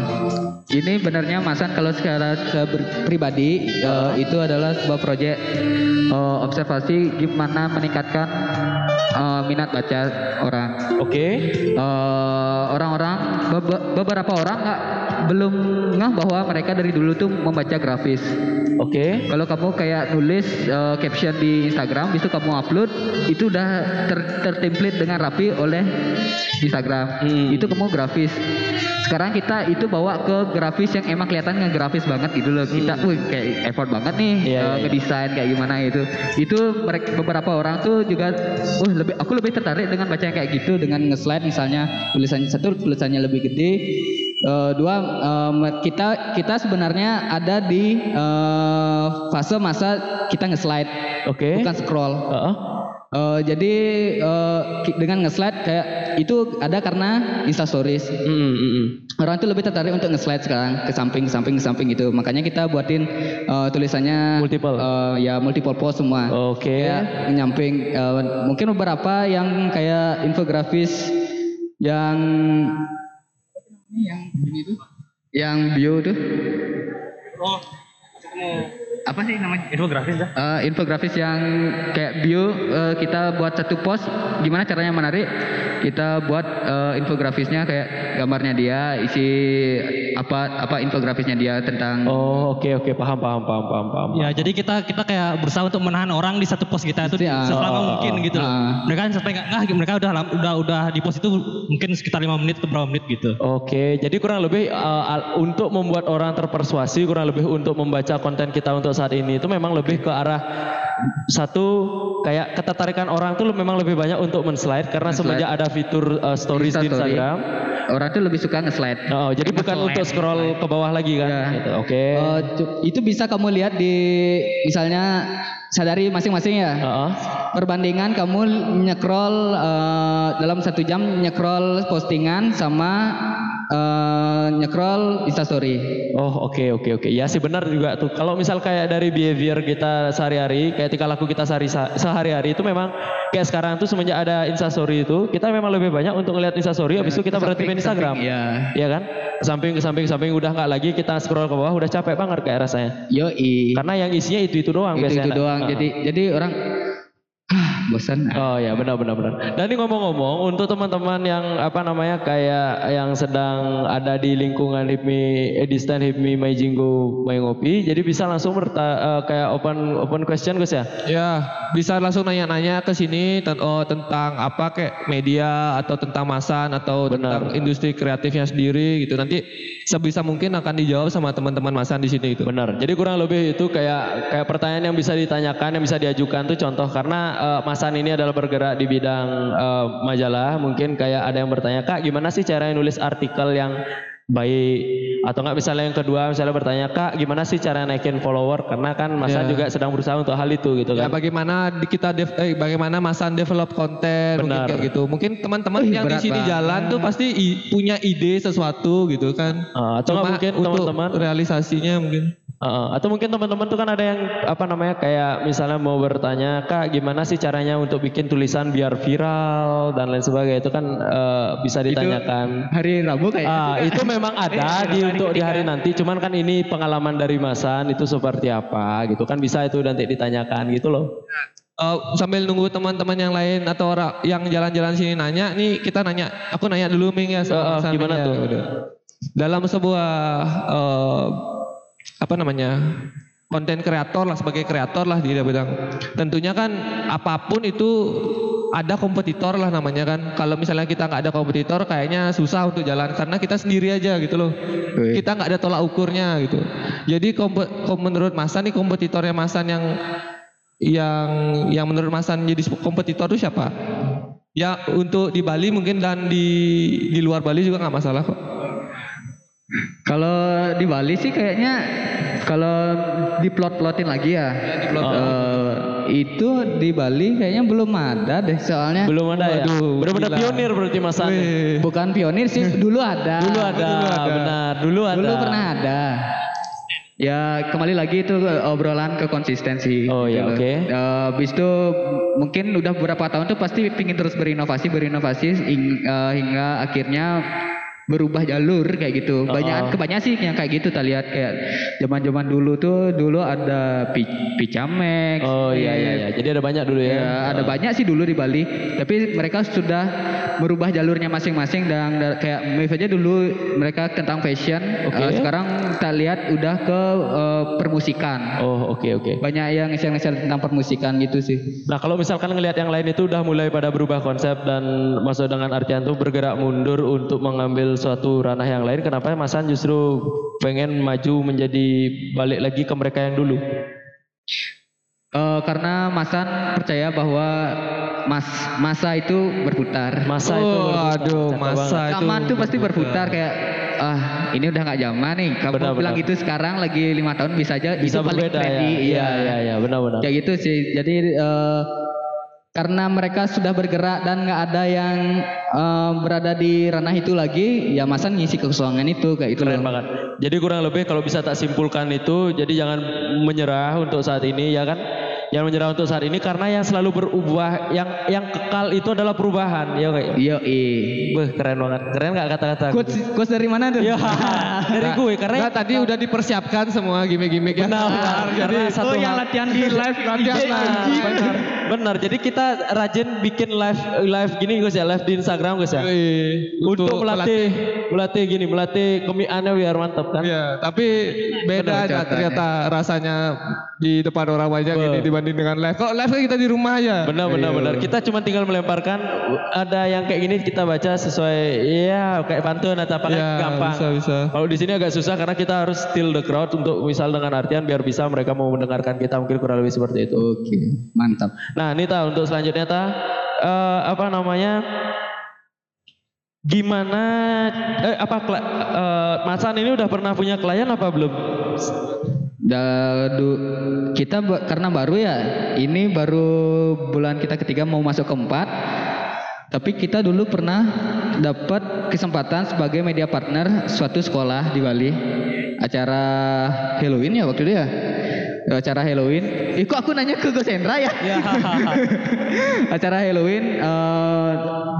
Speaker 3: ini benarnya Masan kalau secara ber- pribadi eh, itu adalah sebuah proyek eh, observasi gimana meningkatkan eh, minat baca orang.
Speaker 1: Oke.
Speaker 3: Eh, orang-orang bebe- beberapa orang nggak belum ngeh bahwa mereka dari dulu tuh membaca grafis.
Speaker 1: Oke.
Speaker 3: Kalau kamu kayak nulis eh, caption di Instagram, itu kamu upload, itu udah ter tertemplate dengan rapi oleh Instagram.
Speaker 1: Hmm.
Speaker 3: Itu kamu grafis. Sekarang kita itu bawa ke grafis yang emang kelihatan ngegrafis banget gitu loh. Kita, wih kayak effort banget nih
Speaker 1: Hmm. Iya,
Speaker 3: eh,
Speaker 1: iya, iya.
Speaker 3: ngedesain kayak gimana itu. Itu mereka beberapa orang tuh juga, wah lebih aku lebih tertarik dengan baca yang kayak gitu dengan nge-slide misalnya tulisannya satu tulisannya lebih gede. Eh, dua em, kita kita sebenarnya ada di eh, fase masa kita nge-slide
Speaker 1: Oke.
Speaker 3: bukan scroll.
Speaker 1: Heeh.
Speaker 3: Eh, jadi eh, ki- dengan nge-slide kayak itu ada karena Insta Stories.
Speaker 1: Mm, mm, mm.
Speaker 3: Orang itu lebih tertarik untuk nge-slide sekarang ke samping, ke samping, ke samping gitu. Makanya kita buatin eh, tulisannya
Speaker 1: Multiple.
Speaker 3: eh, ya multiple post semua.
Speaker 1: Oke.
Speaker 3: Kayak nyamping eh, mungkin beberapa yang kayak infografis yang yang ini tuh yang bio tuh
Speaker 4: Oh,
Speaker 3: apa sih namanya
Speaker 4: infografis dah.
Speaker 3: Eh, infografis yang kayak bio eh, kita buat satu post gimana caranya menarik kita buat eh, infografisnya kayak gambarnya dia isi apa apa infografisnya dia tentang
Speaker 1: Oh, oke oke paham paham paham paham paham.
Speaker 4: Ya, jadi kita kita kayak berusaha untuk menahan orang di satu pos kita itu
Speaker 3: Iya.
Speaker 4: selama
Speaker 1: Oh,
Speaker 4: mungkin
Speaker 1: oh,
Speaker 4: gitu. loh.
Speaker 3: ah.
Speaker 4: Mereka kan sampai nggak nggak, mereka udah udah udah di pos itu mungkin sekitar lima menit atau berapa menit gitu.
Speaker 1: Oke, jadi kurang lebih uh, untuk membuat orang terpersuasi, kurang lebih untuk membaca konten kita untuk saat ini itu memang lebih ke arah satu kayak ketertarikan orang tuh memang lebih banyak untuk men-slide karena
Speaker 3: Men-slide.
Speaker 1: semenjak ada fitur uh, stories di
Speaker 3: Insta story.
Speaker 1: Instagram.
Speaker 3: orang tuh lebih suka nge-slide
Speaker 1: Oh, jadi bukan untuk scroll ke bawah lagi kan?
Speaker 3: Ya.
Speaker 1: Gitu, Oke.
Speaker 3: Eh, cu- itu bisa kamu lihat di misalnya sadari masing-masing ya.
Speaker 1: Heeh.
Speaker 3: perbandingan kamu nyekrol eh, dalam satu jam nyekrol postingan sama eh, nyekrol instastory.
Speaker 1: Oh oke oke oke. Ya sih benar juga tuh. Kalau misal kayak dari behavior kita sehari-hari kayak tingkah laku kita sehari sehari-hari itu memang kayak sekarang tuh semenjak ada instastory itu kita memang lebih banyak untuk ngeliat instastory habis itu kita berhenti main Instagram.
Speaker 3: ya
Speaker 1: Iya kan? Samping ke samping ke samping udah nggak lagi kita scroll ke bawah udah capek banget kayak rasanya.
Speaker 3: Yoi.
Speaker 1: Karena yang isinya itu itu doang
Speaker 3: itu
Speaker 1: biasanya.
Speaker 3: itu doang
Speaker 1: Heeh.
Speaker 3: jadi jadi orang ah bosan
Speaker 1: Oh ya benar benar benar. Dan ini ngomong-ngomong untuk teman-teman yang apa namanya kayak yang sedang ada di lingkungan HIPMI Edistan HIPMI Maijinggo Mai Ngopi, jadi bisa langsung berta, eh, kayak open open question Gus ya.
Speaker 2: Ya, bisa langsung nanya-nanya ke sini ten- oh, tentang apa kayak media atau tentang masan atau
Speaker 1: Benar.
Speaker 2: tentang industri kreatifnya sendiri gitu. Nanti sebisa mungkin akan dijawab sama teman-teman masan di sini itu.
Speaker 1: Benar. Jadi kurang lebih itu kayak kayak pertanyaan yang bisa ditanyakan, yang bisa diajukan tuh contoh karena eh, Masan ini adalah bergerak di bidang eh, majalah, mungkin kayak ada yang bertanya, "Kak, gimana sih cara nulis artikel yang baik?" Atau enggak misalnya yang kedua misalnya bertanya, "Kak, gimana sih cara naikin follower?" Karena kan Masan
Speaker 2: Ya.
Speaker 1: juga sedang berusaha untuk hal itu gitu
Speaker 2: Ya
Speaker 1: kan.
Speaker 2: bagaimana di- kita dev- eh, bagaimana masan develop konten mungkin kayak gitu. Mungkin teman-teman yang di sini
Speaker 3: banget.
Speaker 2: jalan tuh pasti i- punya ide sesuatu gitu kan.
Speaker 1: Ah, atau
Speaker 2: Cuma
Speaker 1: mungkin
Speaker 2: untuk
Speaker 1: teman-teman
Speaker 2: realisasinya mungkin.
Speaker 1: Atau mungkin teman-teman tuh kan ada yang apa namanya kayak misalnya mau bertanya kak gimana sih caranya untuk bikin tulisan biar viral dan lain sebagainya itu kan eh, bisa ditanyakan.
Speaker 3: hari Rabu kayak
Speaker 1: Ah itu memang ada di untuk di hari nanti cuman kan ini pengalaman dari Masan itu seperti apa gitu kan bisa itu nanti ditanyakan gitu loh.
Speaker 2: Eh, sambil nunggu teman-teman yang lain atau orang yang jalan-jalan sini nanya, nih kita nanya, aku nanya dulu Ming ya.
Speaker 1: Eh, eh,
Speaker 2: Mas Amin
Speaker 1: gimana
Speaker 2: ya.
Speaker 1: tuh?
Speaker 2: Udah. Dalam sebuah eh, apa namanya konten kreator lah sebagai kreator lah dia bilang. Tentunya kan apa pun itu ada kompetitor lah namanya kan. Kalau misalnya kita nggak ada kompetitor, kayaknya susah untuk jalan karena kita sendiri aja gitu loh.
Speaker 3: Wih.
Speaker 2: Kita nggak ada tolak ukurnya gitu. Jadi kom- menurut Masan nih kompetitornya Masan yang yang yang menurut Masan jadi kompetitor itu siapa? Ya untuk di Bali mungkin dan di di luar Bali juga nggak masalah kok.
Speaker 3: Kalau di Bali sih kayaknya kalau diplot-plotin lagi ya. eh, itu di Bali kayaknya belum ada deh soalnya
Speaker 1: Belum ada ya.
Speaker 2: Waduh,
Speaker 1: Benar-benar
Speaker 2: gila.
Speaker 1: pionir berarti.
Speaker 2: Wih.
Speaker 3: bukan pionir sih dulu ada.
Speaker 1: Dulu ada, benar. Dulu ada.
Speaker 3: Dulu pernah ada. Ya kembali lagi itu obrolan ke konsistensi.
Speaker 1: Oh, ya,
Speaker 3: loh.
Speaker 1: oke.
Speaker 3: Eh, Habis itu mungkin udah beberapa tahun tuh pasti pingin terus berinovasi berinovasi eh, hingga akhirnya berubah jalur kayak gitu. Banyak kebanyakan sih yang kayak gitu. Kita lihat kayak zaman-zaman dulu tuh dulu ada Pi- Picamex.
Speaker 1: Oh iya iya iya. Jadi ada banyak dulu ya.
Speaker 3: Ya, ada banyak sih dulu di Bali, tapi mereka sudah merubah jalurnya masing-masing dan da- kayak aja dulu mereka tentang fashion,
Speaker 1: Oke.
Speaker 3: eh, sekarang kita lihat udah ke eh, permusikan.
Speaker 1: Oh oke oke.
Speaker 3: Banyak yang ngeser-ngeser tentang permusikan gitu sih.
Speaker 1: Nah kalau misalkan ngelihat yang lain itu udah mulai pada berubah konsep dan masuk dengan artian tuh bergerak mundur untuk mengambil suatu ranah yang lain, kenapa Masan justru pengen maju menjadi balik lagi ke mereka yang dulu?
Speaker 3: Eh, karena Masan percaya bahwa mas masa itu berputar.
Speaker 1: Masa itu
Speaker 2: Oh,
Speaker 1: berputar.
Speaker 2: aduh, masa
Speaker 1: banget.
Speaker 2: itu
Speaker 3: Zaman tuh pasti berputar kayak ah ini udah nggak zaman nih. Kamu
Speaker 1: Benar,
Speaker 3: bilang
Speaker 1: benar.
Speaker 3: gitu sekarang lagi lima tahun bisa aja
Speaker 1: bisa
Speaker 3: itu paling
Speaker 1: berbeda ya.
Speaker 3: trendy.
Speaker 1: Iya iya iya benar-benar.
Speaker 3: kayak gitu sih jadi eh, karena mereka sudah bergerak dan nggak ada yang eh, berada di ranah itu lagi, ya Masan ngisi kekosongan itu kayak itu
Speaker 1: Keren
Speaker 3: loh.
Speaker 1: banget. Jadi kurang lebih kalau bisa tak simpulkan itu, jadi jangan menyerah untuk saat ini ya kan. Jangan menyerah untuk saat ini karena yang selalu berubah, yang yang kekal itu adalah perubahan. Ya kayak.
Speaker 3: Iya, eh.
Speaker 1: Beh, keren banget. Keren nggak kata-kata?
Speaker 3: Quotes, quotes dari mana tuh?
Speaker 1: Ya, dari gue karena
Speaker 2: Nah, tadi udah dipersiapkan semua gimmick-gimmick ya.
Speaker 1: Benar, benar.
Speaker 2: Jadi
Speaker 1: Karena satu
Speaker 4: Oh yang latihan di live
Speaker 2: latihan lah.
Speaker 1: benar, benar. Jadi kita rajin bikin live live gini guys ya, live di Instagram guys ya.
Speaker 2: Wih,
Speaker 1: Untuk, melatih, melatih gini, melatih kemiannya biar mantap kan.
Speaker 2: Iya, tapi beda
Speaker 3: Benar,
Speaker 2: aja ternyata rasanya di depan orang banyak
Speaker 1: Betul.
Speaker 2: ini dibanding dengan live. Kok live kan kita di rumah aja.
Speaker 1: Benar benar
Speaker 2: Iya.
Speaker 1: benar. Kita cuma tinggal melemparkan ada yang kayak gini kita baca sesuai ya kayak pantun atau apa
Speaker 2: Iya,
Speaker 1: gampang.
Speaker 2: bisa, bisa.
Speaker 1: Kalau di sini agak susah karena kita harus still the crowd untuk misal dengan artian biar bisa mereka mau mendengarkan kita mungkin kurang lebih seperti itu.
Speaker 3: Oke, mantap.
Speaker 1: Nah, ini ta untuk selanjutnya ta eh, apa namanya? Gimana eh apa kla- eh, Masan ini udah pernah punya klien apa belum?
Speaker 3: Da- du- kita karena baru ya, ini baru bulan kita ketiga mau masuk keempat. Tapi kita dulu pernah dapat kesempatan sebagai media partner suatu sekolah di Bali. Acara Halloween ya waktu itu ya. Acara Halloween. Eh kok aku nanya ke Gus Hendra ya?
Speaker 1: Ya.
Speaker 3: Acara Halloween eh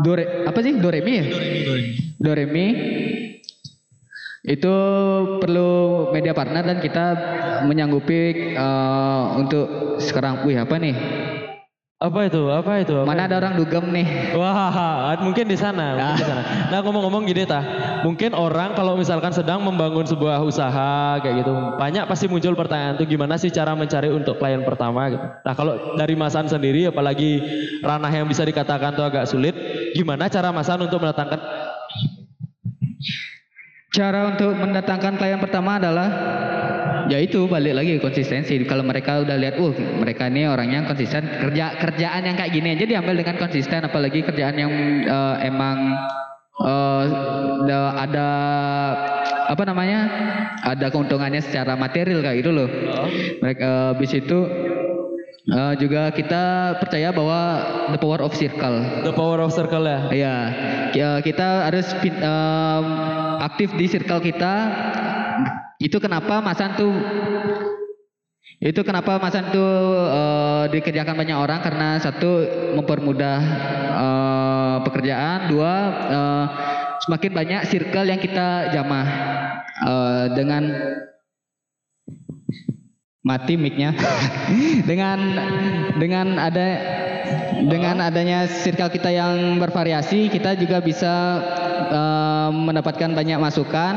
Speaker 3: Dore apa sih? Doremi ya? Doremi. Itu perlu media partner dan kita menyanggupi eh, untuk sekarang. Wih apa nih?
Speaker 1: apa itu? Apa itu? Apa
Speaker 3: Mana ada orang dugem nih?
Speaker 1: Wah, mungkin di sana, mungkin di sana. Nah, ngomong-ngomong gini tah, mungkin orang kalau misalkan sedang membangun sebuah usaha kayak gitu, banyak pasti muncul pertanyaan tuh gimana sih cara mencari untuk klien pertama gitu. Nah, kalau dari Masan sendiri apalagi ranah yang bisa dikatakan tuh agak sulit, gimana cara Masan untuk mendatangkan
Speaker 3: Cara untuk mendatangkan klien pertama adalah ya itu balik lagi konsistensi. Kalau mereka udah lihat, uh mereka ini orangnya konsisten kerja kerjaan yang kayak gini aja diambil dengan konsisten, apalagi kerjaan yang eh, emang da- ada apa namanya ada keuntungannya secara material kayak gitu loh. Mereka eh, habis itu eh, juga kita percaya bahwa the power of circle.
Speaker 1: the power of circle ya?
Speaker 3: Iya, ki- kita harus em, aktif di circle kita. Itu kenapa Masan tuh itu kenapa Masan tuh eh, dikerjakan banyak orang karena satu mempermudah eh, pekerjaan, dua eh, semakin banyak circle yang kita jamah Eh, dengan mati micnya. Dengan dengan ada dengan adanya circle kita yang bervariasi kita juga bisa eh, mendapatkan banyak masukan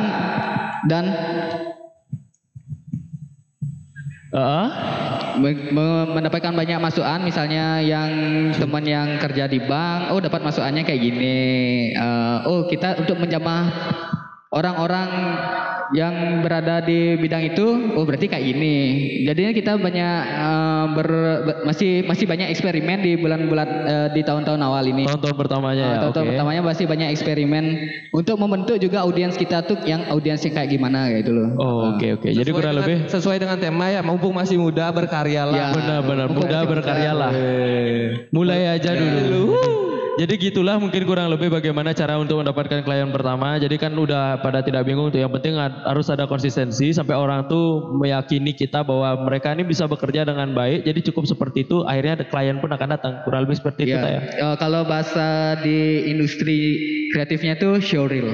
Speaker 3: dan me- me- mendapatkan banyak masukan. Misalnya yang teman yang kerja di bank oh dapat masukannya kayak gini. Eh, oh kita untuk menjamah orang-orang yang berada di bidang itu oh berarti kayak ini jadinya kita banyak eh, ber- be- masih masih banyak eksperimen di bulan-bulan eh, di tahun-tahun awal ini
Speaker 1: Tahun-tahun pertamanya ya.
Speaker 3: Eh, tahun-tahun
Speaker 1: oke.
Speaker 3: pertamanya masih banyak eksperimen untuk membentuk juga audiens kita tuh yang audiensnya kayak gimana gitu loh
Speaker 1: Oh, oke oke. Jadi
Speaker 2: Sesuai
Speaker 1: kurang
Speaker 2: dengan-
Speaker 1: lebih
Speaker 2: sesuai dengan tema ya, mumpung masih muda berkarya lah.
Speaker 3: Ya.
Speaker 1: benar-benar
Speaker 3: masih
Speaker 1: berkaryalah. Mulai aja dulu. Jadi gitulah mungkin kurang lebih bagaimana cara untuk mendapatkan klien pertama. Jadi kan udah pada tidak bingung tuh. Yang penting harus ada konsistensi sampai orang tuh meyakini kita bahwa mereka ini bisa bekerja dengan baik. Jadi cukup seperti itu. Akhirnya ada klien pun akan datang. Kurang lebih seperti itu
Speaker 3: Ya,
Speaker 1: ya.
Speaker 3: eh, kalau bahasa di industri kreatifnya tuh showreel.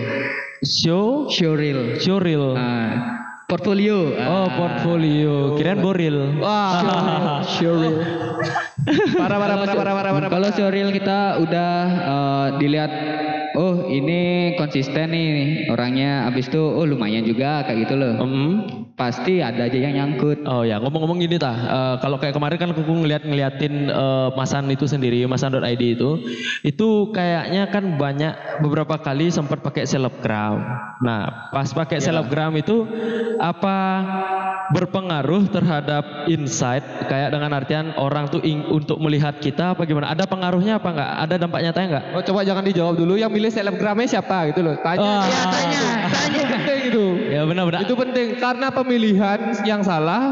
Speaker 1: Show,
Speaker 3: Showreel.
Speaker 1: showreel.
Speaker 3: Ah, portfolio.
Speaker 1: Oh
Speaker 3: Ah.
Speaker 1: portfolio. Kirain boril.
Speaker 2: Wah,
Speaker 3: showreel.
Speaker 2: parah parah parah parah parah parah.
Speaker 3: Kalau showreel kita udah eh, dilihat oh ini konsisten nih orangnya habis itu oh lumayan juga kayak gitu loh.
Speaker 1: Hmm.
Speaker 3: Pasti ada aja yang nyangkut.
Speaker 1: Oh ya, ngomong-ngomong gini tah, eh, kalau kayak kemarin kan aku ngeliat ngeliatin eh, Masan itu sendiri, masan.id itu, itu kayaknya kan banyak beberapa kali sempat pakai selebgram. Nah, pas pakai selebgram itu apa berpengaruh terhadap insight kayak dengan artian orang tuh ing- untuk melihat kita apa gimana? Ada pengaruhnya apa enggak? Ada dampak nyatanya enggak?
Speaker 2: Oh, coba jangan dijawab dulu. Yang milih selebgramnya siapa gitu loh. Tanya.
Speaker 1: Oh.
Speaker 2: Iya, tanya. Tanya. Itu penting itu.
Speaker 1: Ya benar-benar.
Speaker 2: Itu penting karena pemilihan yang salah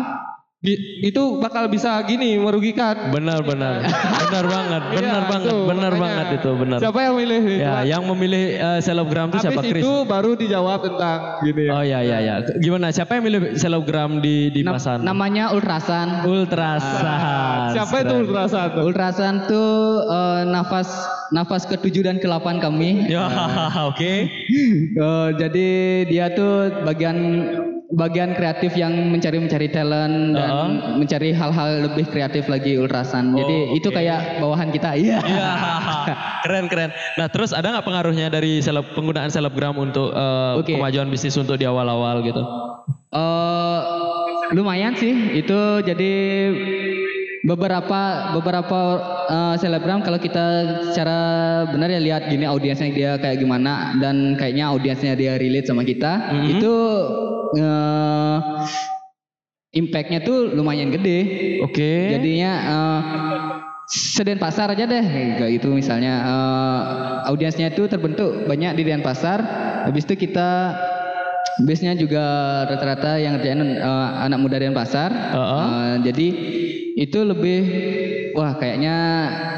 Speaker 2: itu bakal bisa gini merugikan.
Speaker 1: Benar benar. Benar banget. Benar
Speaker 2: Iya,
Speaker 1: banget.
Speaker 2: tuh,
Speaker 1: Benar
Speaker 2: makanya.
Speaker 1: banget itu benar.
Speaker 2: Siapa yang milih?
Speaker 1: Ya, yang memilih eh, selebgram itu siapa
Speaker 2: Habis
Speaker 1: Chris?
Speaker 2: itu baru dijawab tentang gini ya.
Speaker 1: Oh ya ya ya. Gimana? Siapa yang milih selebgram di di
Speaker 3: Nam-
Speaker 1: Pasan?
Speaker 3: namanya Ultrasan.
Speaker 1: Ultrasan.
Speaker 2: Siapa itu ultrasan tuh?
Speaker 3: Ultrasan tuh eh, nafas nafas ketujuh dan ke-8 kami.
Speaker 1: Ya, oke.
Speaker 3: Eh, jadi dia tuh bagian bagian kreatif yang mencari-mencari talent dan
Speaker 1: Uh-uh.
Speaker 3: mencari hal-hal lebih kreatif lagi Ultrasan. Jadi
Speaker 1: Oh,
Speaker 3: itu kayak bawahan kita. Iya.
Speaker 1: Ya, keren keren. Nah, terus ada nggak pengaruhnya dari seleb, penggunaan selebgram untuk eh,
Speaker 3: Oke.
Speaker 1: kemajuan bisnis untuk di awal-awal gitu?
Speaker 3: Eh, lumayan sih itu jadi beberapa beberapa eh, selebgram kalau kita secara benar ya lihat gini audiensnya dia kayak gimana dan kayaknya audiensnya dia relate sama kita
Speaker 1: Mhm.
Speaker 3: itu eh, impactnya tuh lumayan gede
Speaker 1: Oke.
Speaker 3: jadinya eh, Seden Pasar aja deh kayak gitu misalnya eh, audiensnya itu terbentuk banyak di Denpasar habis itu kita base-nya juga rata-rata yang kerjaan eh, anak muda Denpasar
Speaker 1: Uh-uh.
Speaker 3: Eh, jadi itu lebih wah kayaknya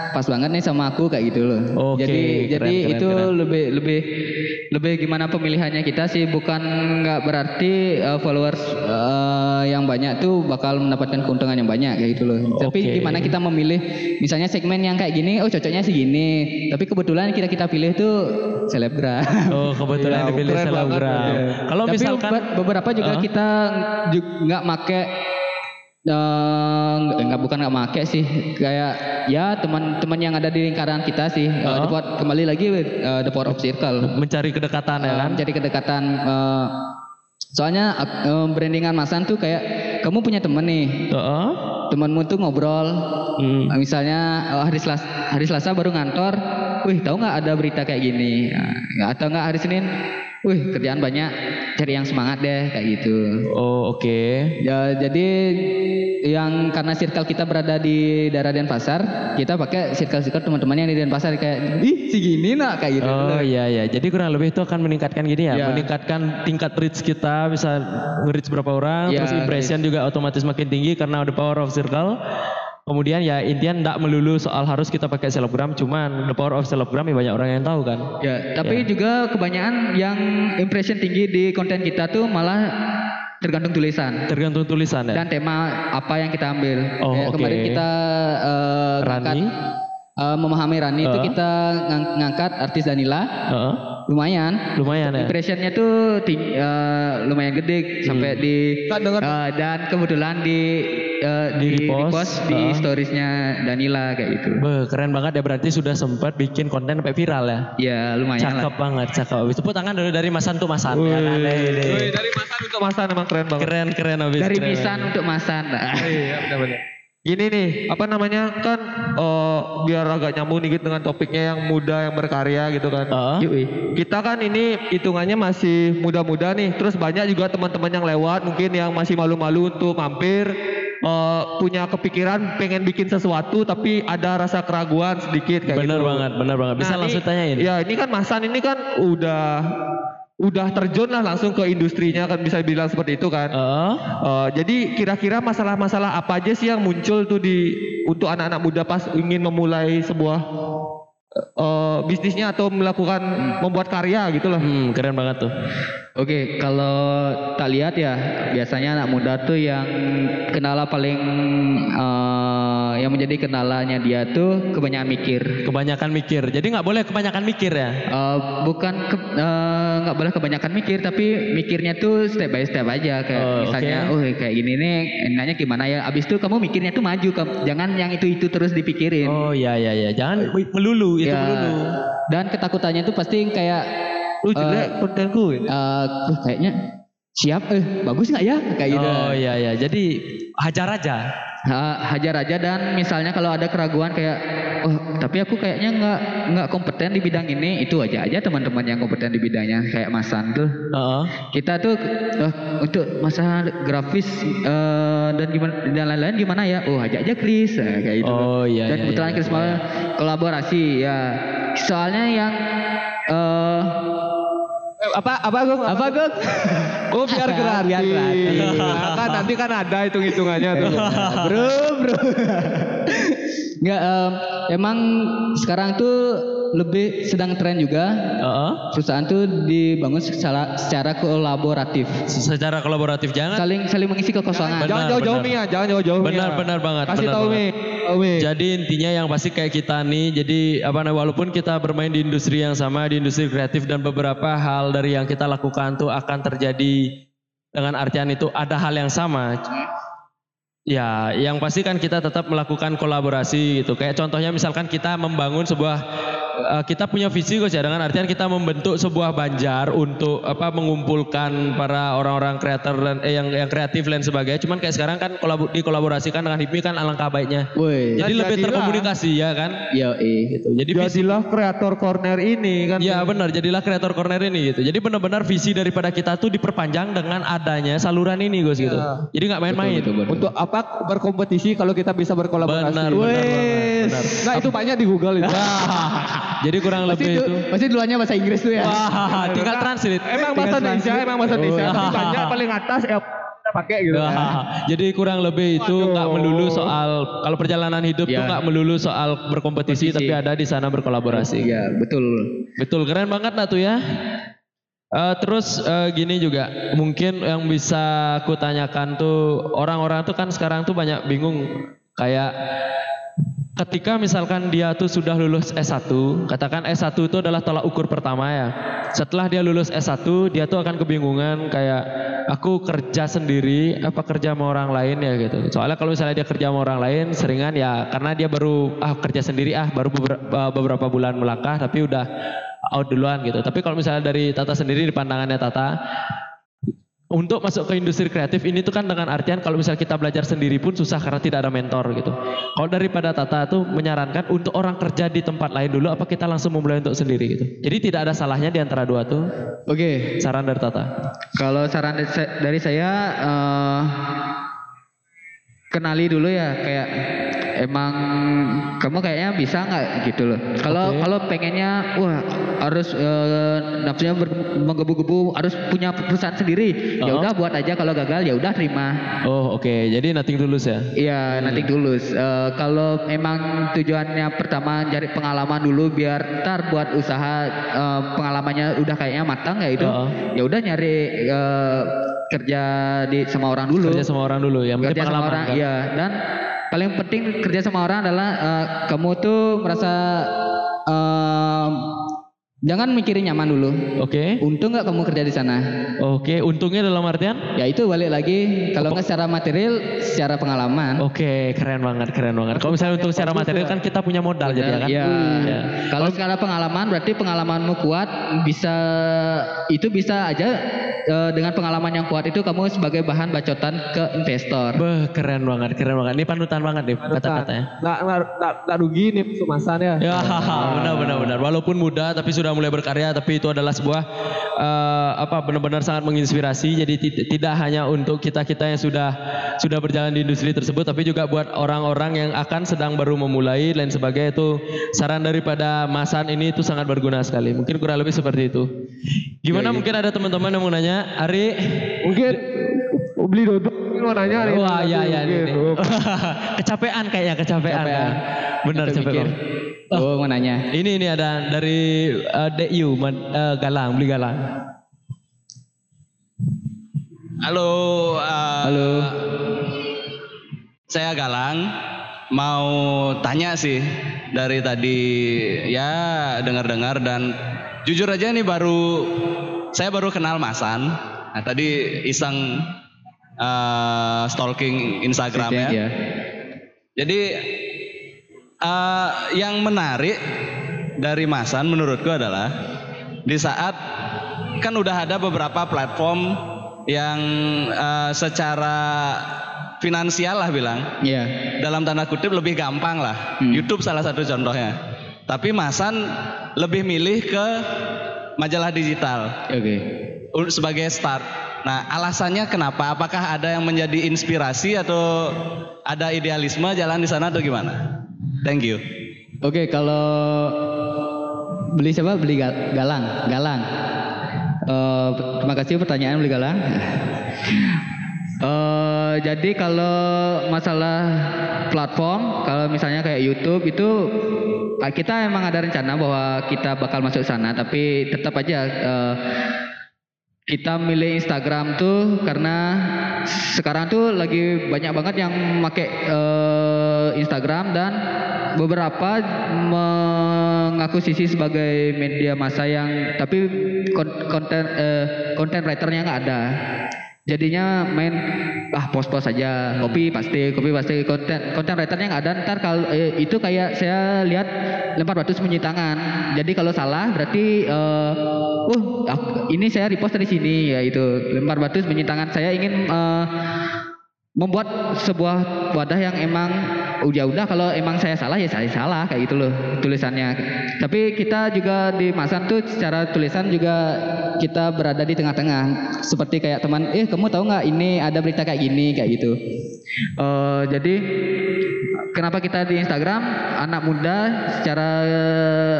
Speaker 3: pas banget nih sama aku kayak gitu loh
Speaker 1: Oke,
Speaker 3: jadi
Speaker 1: keren,
Speaker 3: jadi
Speaker 1: keren,
Speaker 3: itu
Speaker 1: keren.
Speaker 3: lebih lebih lebih gimana pemilihannya kita sih bukan nggak berarti eh, followers eh, yang banyak tuh bakal mendapatkan keuntungan yang banyak kayak gitu loh. Tapi
Speaker 1: Oke.
Speaker 3: gimana kita memilih misalnya segmen yang kayak gini oh cocoknya sih gini. Tapi kebetulan kita kita pilih tuh selebgram.
Speaker 1: Oh, kebetulan
Speaker 2: Iya,
Speaker 1: dipilih selebgram.
Speaker 2: iya.
Speaker 1: Kalau
Speaker 3: Tapi
Speaker 1: misalkan
Speaker 3: be- beberapa juga
Speaker 1: Hah?
Speaker 3: kita nggak make eh, nggak nggak bukan nggak make sih kayak ya teman-teman yang ada di lingkaran kita sih
Speaker 1: Hah?
Speaker 3: the power- kembali lagi eh, the power of circle
Speaker 1: mencari kedekatan ya
Speaker 3: Eh,
Speaker 1: kan?
Speaker 3: mencari kedekatan eh, soalnya eh, brandingan masan tuh kayak kamu punya temen nih
Speaker 1: Heeh.
Speaker 3: temanmu tuh ngobrol
Speaker 1: Hmm.
Speaker 3: Eh, misalnya eh, hari Selasa hari Selasa baru ngantor wih tahu nggak ada berita kayak gini Nah, atau nggak hari Senin wih kerjaan banyak cari yang semangat deh kayak gitu
Speaker 1: Oh, oke.
Speaker 3: Ya, jadi yang karena circle kita berada di daerah Denpasar, kita pakai circle-circle teman-teman yang di Denpasar kayak, ih si gini nak kayak gitu.
Speaker 1: Oh iya iya. Jadi kurang lebih itu akan meningkatkan gini ya,
Speaker 3: Ya.
Speaker 1: meningkatkan tingkat reach kita bisa nge-reach berapa orang,
Speaker 3: Ya,
Speaker 1: terus impression juga otomatis makin tinggi karena the power of circle. Kemudian ya intinya enggak melulu soal harus kita pakai selebgram, cuman the power of selebgram ya banyak orang yang tahu kan.
Speaker 3: Ya, tapi juga kebanyakan yang impression tinggi di konten kita tuh malah tergantung tulisan
Speaker 1: Tergantung tulisan ya.
Speaker 3: dan tema apa yang kita ambil.
Speaker 1: Oh,
Speaker 3: Kayak
Speaker 1: oke.
Speaker 3: Kemarin kita eh,
Speaker 1: Rani.
Speaker 3: Eh, memahami Rani itu
Speaker 1: Eh.
Speaker 3: kita ngang- ngangkat artis Danila,
Speaker 1: Heeh.
Speaker 3: lumayan.
Speaker 1: lumayan ya.
Speaker 3: Impressionnya tuh ting- eh, lumayan gede sampai di
Speaker 2: Kak, dengar-
Speaker 3: eh, dan kebetulan di eh,
Speaker 1: Di
Speaker 3: di,
Speaker 1: repost,
Speaker 3: repost di
Speaker 1: uh.
Speaker 3: storiesnya Danila kayak gitu.
Speaker 1: Beuh, keren banget ya berarti sudah sempat bikin konten sampai viral ya.
Speaker 3: Ya lumayan
Speaker 1: Cakep
Speaker 3: lah.
Speaker 1: banget, cakep. Habis tepuk tangan dulu dari Masan tuh Masan. Ya, kan?
Speaker 2: Wih, dari masan untuk masan emang keren banget.
Speaker 1: Keren keren habis.
Speaker 3: Dari
Speaker 1: keren.
Speaker 3: Misan untuk Masan.
Speaker 2: Iya benar-benar. Gini nih, apa namanya kan eh, biar agak nyambung dikit dengan topiknya yang muda yang berkarya gitu kan.
Speaker 3: Wih.
Speaker 2: Kita kan ini hitungannya masih muda-muda nih, terus banyak juga teman-teman yang lewat mungkin yang masih malu-malu untuk mampir eh, punya kepikiran pengen bikin sesuatu tapi ada rasa keraguan sedikit kayak
Speaker 1: Bener
Speaker 2: gitu.
Speaker 1: banget, bener banget. Bisa
Speaker 2: Nah,
Speaker 1: langsung
Speaker 2: ini-
Speaker 1: tanyain.
Speaker 2: Ya ini kan Masan ini kan udah udah terjun lah langsung ke industrinya kan bisa bilang seperti itu kan.
Speaker 1: Heeh.
Speaker 2: Eh, jadi kira-kira masalah-masalah apa aja sih yang muncul tuh di untuk anak-anak muda pas ingin memulai sebuah eh, bisnisnya atau melakukan membuat karya gitu loh.
Speaker 1: Hmm, keren banget tuh.
Speaker 3: Oke, kalau tak lihat ya biasanya anak muda tuh yang kendala paling eh, yang menjadi kendalanya dia tuh kebanyakan mikir.
Speaker 1: Kebanyakan mikir. Jadi nggak boleh kebanyakan mikir ya.
Speaker 3: Eh, bukan ke- eh, nggak boleh kebanyakan mikir tapi mikirnya tuh step by step aja kayak
Speaker 1: Oh,
Speaker 3: misalnya
Speaker 1: oke.
Speaker 3: oh kayak gini nih enaknya gimana ya abis itu kamu mikirnya tuh maju kamu- jangan yang itu itu terus dipikirin
Speaker 1: Oh iya iya iya. Jangan melulu itu
Speaker 3: Ya,
Speaker 1: melulu.
Speaker 3: dan ketakutannya tuh pasti kayak
Speaker 2: Lu jelek kontenku.
Speaker 3: eh "Uh, kayaknya siap eh bagus nggak ya kayak gitu
Speaker 1: Oh iya iya. Jadi hajar aja.
Speaker 3: Ha- hajar aja dan misalnya kalau ada keraguan kayak oh tapi aku kayaknya nggak nggak kompeten di bidang ini itu aja aja teman-teman yang kompeten di bidangnya kayak Masan tuh
Speaker 1: Heeh.
Speaker 3: kita tuh eh, untuk masalah grafis eh, dan gimana dan lain-lain gimana ya oh aja aja Chris eh, kayak gitu
Speaker 1: Oh, iya,
Speaker 3: dan
Speaker 1: iya,
Speaker 3: kebetulan
Speaker 1: iya.
Speaker 3: Chris mau kolaborasi ya soalnya yang eh
Speaker 2: apa apa gue
Speaker 3: apa Gok?
Speaker 2: Oh biar gratis.
Speaker 3: Biar gratis.
Speaker 2: Nah, kan nanti kan ada hitung-hitungannya tuh.
Speaker 3: bro, bro. Enggak, em, emang sekarang tuh lebih sedang tren juga
Speaker 1: Heeh.
Speaker 3: perusahaan tuh dibangun secara secara kolaboratif,
Speaker 1: Secara kolaboratif jangan.
Speaker 3: saling saling mengisi kekosongan.
Speaker 1: Benar,
Speaker 2: jangan jauh-jauh
Speaker 1: benar.
Speaker 2: Mi ya, jangan jauh-jauh Mi
Speaker 1: Benar,
Speaker 2: ya.
Speaker 1: benar banget,
Speaker 2: Kasih
Speaker 1: benar.
Speaker 2: Tahu Mi.
Speaker 1: Jadi intinya yang pasti kayak kita nih, jadi apa namanya walaupun kita bermain di industri yang sama, di industri kreatif dan beberapa hal dari yang kita lakukan tuh akan terjadi dengan artian itu ada hal yang sama. Ya, yang pasti kan kita tetap melakukan kolaborasi gitu. Kayak contohnya misalkan kita membangun sebuah eh, kita punya visi Gus ya dengan artian kita membentuk sebuah banjar untuk apa mengumpulkan para orang-orang kreator dan eh, yang yang kreatif dan sebagainya. Cuman kayak sekarang kan kolab dikolaborasikan dengan HIPMI kan alangkah baiknya.
Speaker 3: Woi,
Speaker 1: Jadi
Speaker 2: Ya,
Speaker 1: lebih terkomunikasi ya kan?
Speaker 3: yo
Speaker 1: Gitu. Jadi
Speaker 2: Jadilah kreator corner ini kan.
Speaker 1: Ya benar, jadilah kreator corner ini gitu. Jadi benar-benar visi daripada kita tuh diperpanjang dengan adanya saluran ini Gus gitu.
Speaker 2: Ya.
Speaker 1: Jadi nggak main-main.
Speaker 2: Untuk apa berkompetisi kalau kita bisa berkolaborasi.
Speaker 1: Benar, benar, benar, benar.
Speaker 2: Nah itu banyak di Google itu.
Speaker 1: Jadi kurang
Speaker 3: Pasti,
Speaker 1: lebih
Speaker 3: itu,
Speaker 1: itu.
Speaker 3: pasti duluannya bahasa Inggris tuh ya.
Speaker 1: Wah, tinggal translate.
Speaker 2: Emang bahasa Indonesia, emang bahasa Indonesia.
Speaker 1: Oh.
Speaker 2: Tapi banyak paling atas ya kita pakai gitu. kan.
Speaker 1: Wah, jadi kurang lebih itu nggak melulu soal kalau perjalanan hidup tuh
Speaker 3: Ya.
Speaker 1: nggak melulu soal berkompetisi,
Speaker 3: Kompetisi.
Speaker 1: tapi ada di sana berkolaborasi.
Speaker 3: Iya, betul.
Speaker 1: Betul, keren banget lah tuh ya. Eh, terus eh, gini juga, mungkin yang bisa aku tanyakan tuh orang-orang tuh kan sekarang tuh banyak bingung kayak ketika misalkan dia tuh sudah lulus S1, katakan S1 itu adalah tolak ukur pertama ya. Setelah dia lulus S1, dia tuh akan kebingungan kayak aku kerja sendiri apa kerja sama orang lain ya gitu. Soalnya kalau misalnya dia kerja sama orang lain seringan ya karena dia baru ah kerja sendiri ah baru beberapa, beberapa bulan melangkah tapi udah out duluan gitu. Tapi kalau misalnya dari Tata sendiri di pandangannya Tata untuk masuk ke industri kreatif ini tuh kan dengan artian kalau misalnya kita belajar sendiri pun susah karena tidak ada mentor gitu. Kalau daripada Tata tuh menyarankan untuk orang kerja di tempat lain dulu apa kita langsung memulai untuk sendiri gitu. Jadi tidak ada salahnya di antara dua tuh
Speaker 3: Oke,
Speaker 1: saran dari Tata.
Speaker 3: kalau saran dari sa- dari saya eh, kenali dulu ya kayak emang kamu kayaknya bisa nggak gitu loh. Kalau
Speaker 1: Oke.
Speaker 3: kalau pengennya wah harus eh, nafsunya menggebu-gebu harus punya perusahaan sendiri. Ya udah buat aja kalau gagal ya udah terima.
Speaker 1: Oh oke, jadi nothing tulus ya.
Speaker 3: Iya, nanti tulus. Eh, kalau emang tujuannya pertama cari pengalaman dulu biar ntar buat usaha eh, pengalamannya udah kayaknya matang ya itu. Ya udah nyari eh, kerja di sama orang dulu.
Speaker 1: Kerja sama orang dulu, yang penting
Speaker 3: kerja sama
Speaker 1: pengalaman
Speaker 3: orang,
Speaker 1: kan.
Speaker 3: iya. Dan paling penting kerja sama orang adalah eh, kamu tuh merasa jangan mikirin nyaman dulu.
Speaker 1: Oke.
Speaker 3: Untung nggak kamu kerja di sana?
Speaker 1: Oke, untungnya dalam artian
Speaker 3: Ya itu balik lagi kalau nggak secara material, secara pengalaman.
Speaker 1: Oke, keren banget, keren banget. Kalau misalnya untuk secara material kan kita punya modal jadi ya kan.
Speaker 3: Iya.
Speaker 1: Ya.
Speaker 3: Kalau secara pengalaman berarti pengalamanmu kuat bisa itu bisa aja eh, dengan pengalaman yang kuat itu kamu sebagai bahan bacotan ke investor.
Speaker 1: Beh, keren banget, keren banget. Ini panutan banget nih kata-katanya.
Speaker 2: Nggak, nggak, nggak, nggak rugi nih kemasan ya.
Speaker 1: Ya, benar benar benar. Walaupun muda tapi sudah mulai berkarya tapi itu adalah sebuah eh, apa benar-benar sangat menginspirasi. Jadi ti- tidak hanya untuk kita-kita yang sudah sudah berjalan di industri tersebut tapi juga buat orang-orang yang akan sedang baru memulai dan sebagainya itu saran daripada Masan ini itu sangat berguna sekali. Mungkin kurang lebih seperti itu. Gimana mungkin ada teman-teman yang mau nanya? Ari
Speaker 2: Mungkin beli dodol mungkin mau nanya nih.
Speaker 1: Wah,
Speaker 2: Mungkin.
Speaker 1: nih. kecapean kayaknya, kecapean.
Speaker 3: Kecapean.
Speaker 1: ya. Benar capek. Bang.
Speaker 3: Oh, mau nanya.
Speaker 1: Ini ini ada dari uh, DU Man- uh, Galang, beli Galang.
Speaker 5: Halo, uh,
Speaker 3: Halo.
Speaker 5: saya Galang. Mau tanya sih dari tadi ya dengar-dengar dan jujur aja nih baru saya baru kenal Masan. Nah, tadi iseng uh, stalking Instagram ya.
Speaker 3: Ya.
Speaker 5: Jadi eh, yang menarik dari Masan menurutku adalah di saat kan udah ada beberapa platform yang eh, secara finansial lah bilang
Speaker 3: Iya.
Speaker 5: dalam tanda kutip lebih gampang lah.
Speaker 3: Hmm.
Speaker 5: YouTube salah satu contohnya. Tapi Masan lebih milih ke majalah digital
Speaker 3: Oke.
Speaker 5: un- sebagai start. Nah, alasannya kenapa? Apakah ada yang menjadi inspirasi atau ada idealisme jalan di sana atau gimana? Thank you.
Speaker 3: Oke, kalau beli siapa? Beli Gal- Galang. Galang. Eh, terima kasih pertanyaan Beli Galang. Eh, jadi kalau masalah platform, kalau misalnya kayak YouTube itu kita emang ada rencana bahwa kita bakal masuk sana, tapi tetap aja eh, kita milih Instagram tuh karena sekarang tuh lagi banyak banget yang pakai eh, Instagram dan beberapa mengakuisisi sebagai media massa yang tapi kon- konten eh, konten writernya nggak ada. Jadinya main ah post-post saja, copy pasti, copy pasti konten konten writernya nggak ada. Ntar kalau eh, itu kayak saya lihat lempar batu sembunyi tangan. Jadi kalau salah berarti eh, uh aku- ini saya repost dari sini ya itu lempar batu sembunyi tangan. Saya ingin eh, membuat sebuah wadah yang emang udah udah kalau emang saya salah ya saya salah kayak gitu loh tulisannya. Tapi kita juga di Masan tuh secara tulisan juga kita berada di tengah-tengah. Seperti kayak teman, eh kamu tahu nggak ini ada berita kayak gini kayak gitu. Eh, jadi kenapa kita di Instagram anak muda secara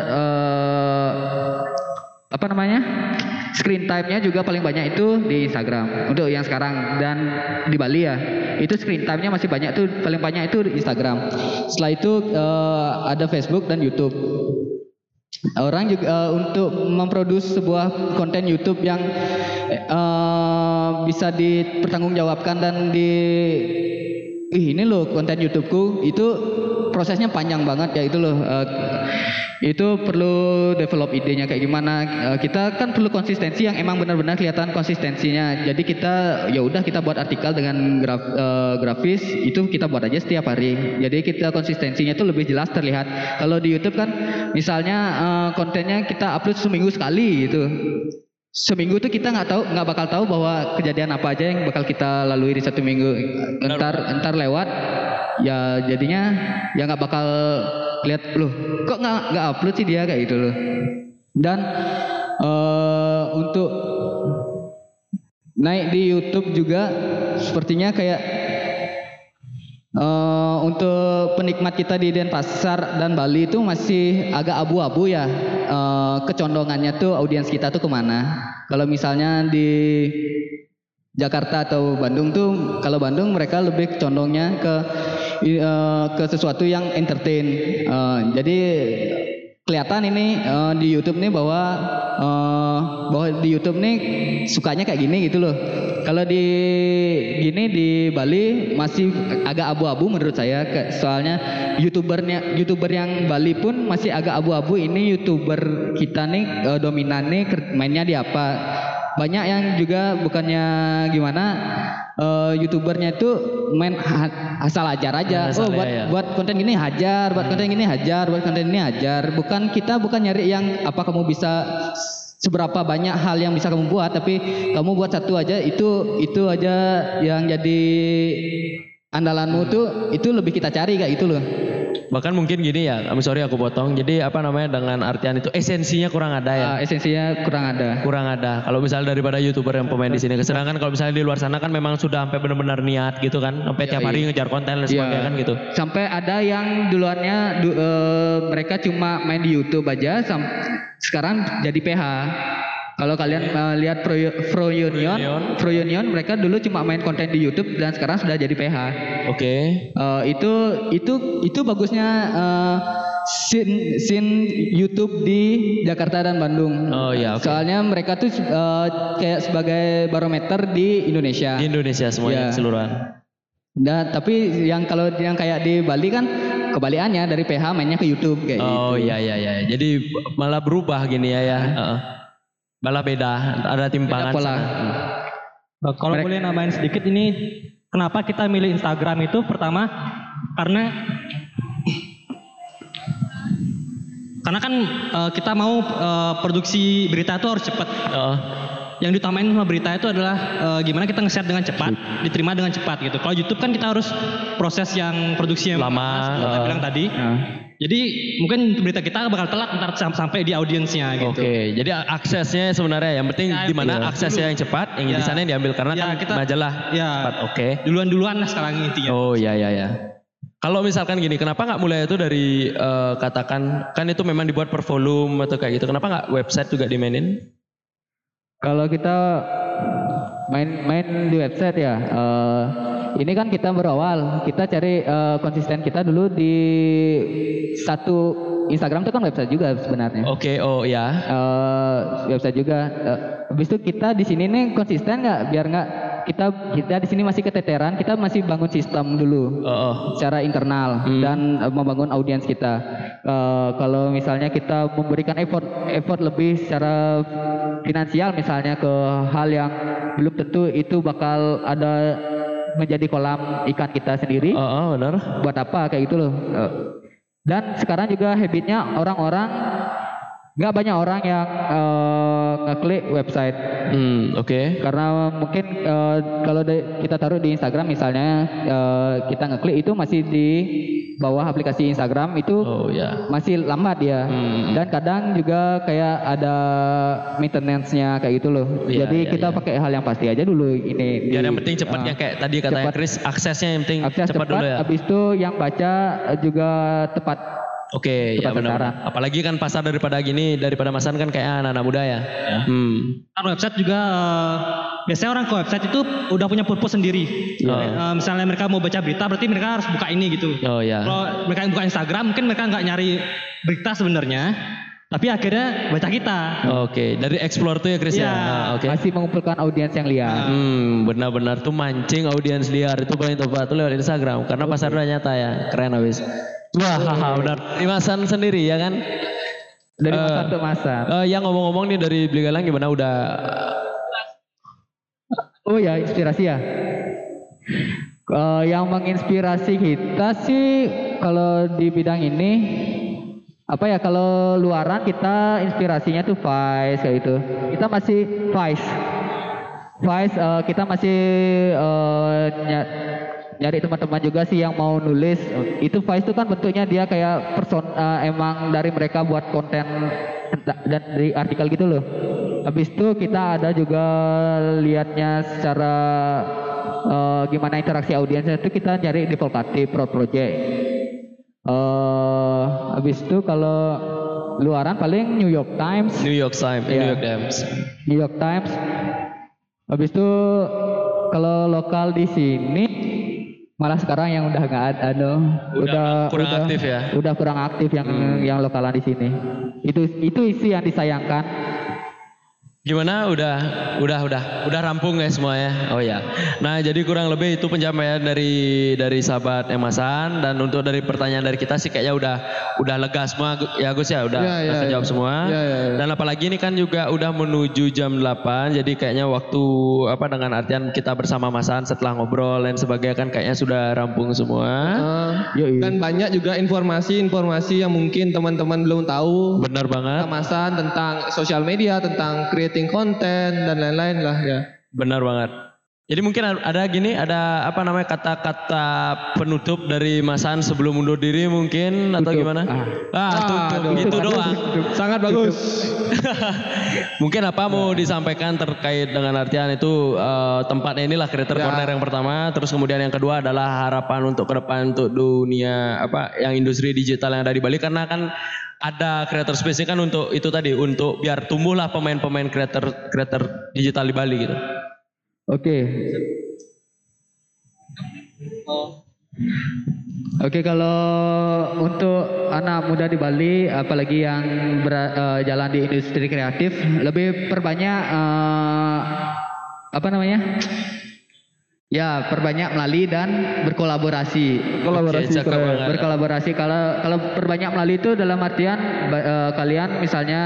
Speaker 3: eh, apa namanya screen time-nya juga paling banyak itu di Instagram. Untuk yang sekarang dan di Bali ya. Itu screen time-nya masih banyak tuh paling banyak itu di Instagram. Setelah itu eh, ada Facebook dan YouTube. Orang juga eh, untuk memproduksi sebuah konten YouTube yang eh, bisa dipertanggungjawabkan dan di Ih, ini loh konten YouTubeku. Itu prosesnya panjang banget ya itu loh. Eh, itu perlu develop idenya kayak gimana. Eh, kita kan perlu konsistensi yang emang benar-benar kelihatan konsistensinya. Jadi kita ya udah kita buat artikel dengan graf, eh, grafis itu kita buat aja setiap hari. Jadi kita konsistensinya itu lebih jelas terlihat. Kalau di YouTube kan misalnya eh, kontennya kita upload seminggu sekali gitu seminggu tuh kita nggak tahu nggak bakal tahu bahwa kejadian apa aja yang bakal kita lalui di satu minggu. Entar entar lewat ya jadinya ya nggak bakal lihat loh kok nggak nggak upload sih dia? Kayak gitu loh. Dan eh, untuk naik di YouTube juga sepertinya kayak eh, untuk penikmat kita di Denpasar dan Bali itu masih agak abu-abu ya eh, kecondongannya tuh audiens kita tuh ke mana kalau misalnya di Jakarta atau Bandung tuh kalau Bandung mereka lebih condongnya ke eh, ke sesuatu yang entertain. Eh, jadi kelihatan ini eh, di YouTube nih bahwa eh, bahwa di YouTube nih sukanya kayak gini gitu loh. Kalau di gini di Bali masih agak abu-abu menurut saya. Soalnya youtubernya youtuber yang Bali pun masih agak abu-abu. Ini youtuber kita nih eh, dominan nih mainnya di apa banyak yang juga bukannya gimana eh, youtubernya itu main ha- asal ajar aja.
Speaker 1: Asal
Speaker 3: oh buat
Speaker 1: ya,
Speaker 3: buat konten gini hajar buat konten gini hajar buat konten ini hajar. Bukan kita bukan nyari yang apa kamu bisa seberapa banyak hal yang bisa kamu buat tapi kamu buat satu aja itu itu aja yang jadi andalanmu tuh itu lebih kita cari kayak gitu loh
Speaker 1: Bahkan mungkin gini ya, I'm sorry aku potong. Jadi apa namanya dengan artian itu esensinya kurang ada ya.
Speaker 3: Ah, esensinya kurang ada
Speaker 1: Kurang ada. Kalau misalnya daripada youtuber yang pemain di sini, sedangkan kalau misalnya di luar sana kan memang sudah sampai benar-benar niat gitu kan, sampai tiap hari ngejar konten dan sebagainya kan gitu.
Speaker 3: Sampai ada yang duluannya du- eh, mereka cuma main di YouTube aja, sam- sekarang jadi PH. Kalau kalian eh, lihat Pro, Pro Union, Pro Union mereka dulu cuma main konten di YouTube dan sekarang sudah jadi PH.
Speaker 1: Oke.
Speaker 3: Eh, itu itu itu bagusnya eh, scene, scene YouTube di Jakarta dan Bandung.
Speaker 1: Oh, iya, oke.
Speaker 3: Soalnya mereka tuh eh, kayak sebagai barometer di Indonesia.
Speaker 1: Di Indonesia semuanya
Speaker 3: Iya.
Speaker 1: keseluruhan.
Speaker 3: Nah, tapi yang kalau yang kayak di Bali kan kebalikannya dari PH mainnya ke YouTube kayak
Speaker 1: Oh
Speaker 3: gitu.
Speaker 1: iya iya iya. Jadi malah berubah gini ya ya. Heeh. Malah beda, ada timpangan.
Speaker 3: Beda pola.
Speaker 4: Kalau
Speaker 3: Mereka-
Speaker 4: boleh nambahin sedikit ini kenapa kita milih Instagram itu pertama karena karena kan eh, kita mau eh, produksi berita itu harus cepat.
Speaker 1: Heeh.
Speaker 4: Yang diutamain sama berita itu adalah eh, gimana kita nge-share dengan cepat, diterima dengan cepat gitu. Kalau YouTube kan kita harus proses yang produksi yang
Speaker 1: Lama, eh.
Speaker 4: bilang tadi.
Speaker 3: Nah,
Speaker 4: Jadi mungkin berita kita bakal telat ntar sam- sampai di audiensnya gitu.
Speaker 1: Oke, jadi aksesnya sebenarnya yang penting
Speaker 4: Ya,
Speaker 1: di mana
Speaker 4: iya.
Speaker 1: aksesnya yang cepat, yang di
Speaker 4: Ya.
Speaker 1: sana yang diambil karena
Speaker 4: Ya,
Speaker 1: kan
Speaker 4: kita-
Speaker 1: majalah
Speaker 4: ya.
Speaker 1: cepat. Oke.
Speaker 4: Duluan-duluan lah sekarang intinya.
Speaker 1: Oh iya iya ya. Kalau misalkan gini, kenapa nggak mulai itu dari eh, katakan kan itu memang dibuat per volume atau kayak gitu? Kenapa nggak website juga dimainin?
Speaker 3: Kalau kita main main di website ya, eh, ini kan kita berawal, kita cari eh, konsisten kita dulu di satu Instagram itu kan website juga sebenarnya.
Speaker 1: Oke, oh ya.
Speaker 3: Eh, website juga. Eh, habis itu kita di sini nih konsisten nggak? Biar nggak kita kita di sini masih keteteran, kita masih bangun sistem dulu
Speaker 1: Oh, oh.
Speaker 3: secara internal dan eh, membangun audiens kita. Eh, kalau misalnya kita memberikan effort effort lebih secara finansial misalnya ke hal yang belum tentu itu bakal ada menjadi kolam ikan kita sendiri.
Speaker 1: Oh, oh, benar.
Speaker 3: Buat apa kayak gitu loh. Eh, Dan sekarang juga habitnya orang-orang nggak banyak orang yang eh, ngeklik website
Speaker 1: Hmm, oke.
Speaker 3: karena mungkin eh, kalau kita taruh di Instagram misalnya eh, kita ngeklik itu masih di bawah aplikasi Instagram itu
Speaker 1: Oh ya.
Speaker 3: masih lambat ya
Speaker 1: Hmm.
Speaker 3: dan kadang juga kayak ada maintenance-nya kayak gitu loh
Speaker 1: Iya,
Speaker 3: jadi
Speaker 1: iya,
Speaker 3: kita
Speaker 1: iya.
Speaker 3: pakai hal yang pasti aja dulu ini
Speaker 1: Biar
Speaker 3: di-
Speaker 1: yang penting cepatnya
Speaker 3: ah,
Speaker 1: kayak tadi katanya
Speaker 3: cepat.
Speaker 1: Chris, aksesnya yang penting
Speaker 3: akses
Speaker 1: cepat,
Speaker 3: cepat,
Speaker 1: dulu ya.
Speaker 3: habis itu yang baca juga tepat
Speaker 1: Oke, ya
Speaker 3: Tepat
Speaker 1: benar. Apalagi kan pasar daripada gini, daripada masan kan kayak anak-anak muda ya. Hmm.
Speaker 4: Kan website juga eh, biasanya orang ke website itu udah punya purpose sendiri.
Speaker 1: Iya.
Speaker 4: Eh, misalnya mereka mau baca berita berarti mereka harus buka ini gitu.
Speaker 1: Oh ya.
Speaker 4: Kalau mereka yang buka Instagram mungkin mereka nggak nyari berita sebenarnya, tapi akhirnya baca kita.
Speaker 1: Oke, dari explore tuh ya Chris ya.
Speaker 4: Iya.
Speaker 1: Nah, Oke.
Speaker 3: masih mengumpulkan audiens yang liar
Speaker 1: Hmm, benar-benar tuh mancing audiens liar itu paling tepat tuh lewat Instagram karena pasar udah nyata ya. Keren habis. Wah, haha, benar. Imasan sendiri ya kan?
Speaker 3: dari
Speaker 1: Eh,
Speaker 3: masa ke masa
Speaker 1: Eh, yang ngomong-ngomong nih dari Beli Galang gimana udah
Speaker 3: Oh ya, inspirasi ya. Eh, yang menginspirasi kita sih kalau di bidang ini apa ya kalau luaran kita inspirasinya tuh Vice kayak gitu. Kita masih Vice. Vice eh, kita masih eh, ny- nyari teman-teman juga sih yang mau nulis. Itu Vice itu kan bentuknya dia kayak person eh, emang dari mereka buat konten da- dan dari artikel gitu loh. Habis itu kita ada juga lihatnya secara eh, gimana interaksi audiensnya itu kita cari di Volkatif Pro Project. Eh habis itu kalau luaran paling New York Times,
Speaker 1: New York Times,
Speaker 3: Iya.
Speaker 1: New York Times.
Speaker 3: New York Times. Habis itu kalau lokal di sini malah sekarang yang udah nggak ada, anu,
Speaker 1: Udah kurang aktif ya?
Speaker 3: Udah kurang aktif yang yang lokalan di sini. Itu itu isi yang disayangkan.
Speaker 1: Gimana? Udah, udah, udah, udah rampung ya semuanya. Oh ya. Nah, jadi kurang lebih itu pencapaian dari dari sahabat Emasan dan untuk dari pertanyaan dari kita sih kayaknya udah udah lega semua ya Gus ya, udah
Speaker 2: Ya, ya,
Speaker 1: udah terjawab
Speaker 2: ya.
Speaker 1: semua.
Speaker 2: Ya, ya, ya.
Speaker 1: Dan apalagi ini kan juga udah menuju jam 8, jadi kayaknya waktu apa dengan artian kita bersama Masan setelah ngobrol dan sebagainya kan kayaknya sudah rampung semua.
Speaker 2: Eh,
Speaker 3: Yoi.
Speaker 2: dan banyak juga informasi-informasi yang mungkin teman-teman belum tahu
Speaker 1: Benar banget.
Speaker 2: kemasan tentang sosial media, tentang creating konten dan lain-lain lah ya.
Speaker 1: Benar banget. Jadi mungkin ada- gini, ada apa namanya kata-kata penutup dari Masan sebelum undur diri mungkin atau
Speaker 3: Tutup.
Speaker 1: gimana?
Speaker 3: Ah.
Speaker 1: Ah, tutup.
Speaker 2: Aduh.
Speaker 1: Gitu doang.
Speaker 2: Sangat bagus.
Speaker 1: mungkin apa mau disampaikan terkait dengan artian itu eh, tempatnya inilah Creator
Speaker 2: Ya.
Speaker 1: Corner yang pertama, terus kemudian yang kedua adalah harapan untuk ke depan untuk dunia apa yang industri digital yang ada di Bali karena kan ada creator space kan untuk itu tadi untuk biar tumbuhlah pemain-pemain creator creator digital di Bali gitu.
Speaker 3: Oke. Oke kalau untuk anak muda di Bali apalagi yang ber- eh, jalan di industri kreatif lebih perbanyak eh, apa namanya? Ya, perbanyak melalui dan berkolaborasi.
Speaker 1: Oke, cakep banget.
Speaker 3: berkolaborasi kalau kalau perbanyak melalui itu dalam artian eh, kalian misalnya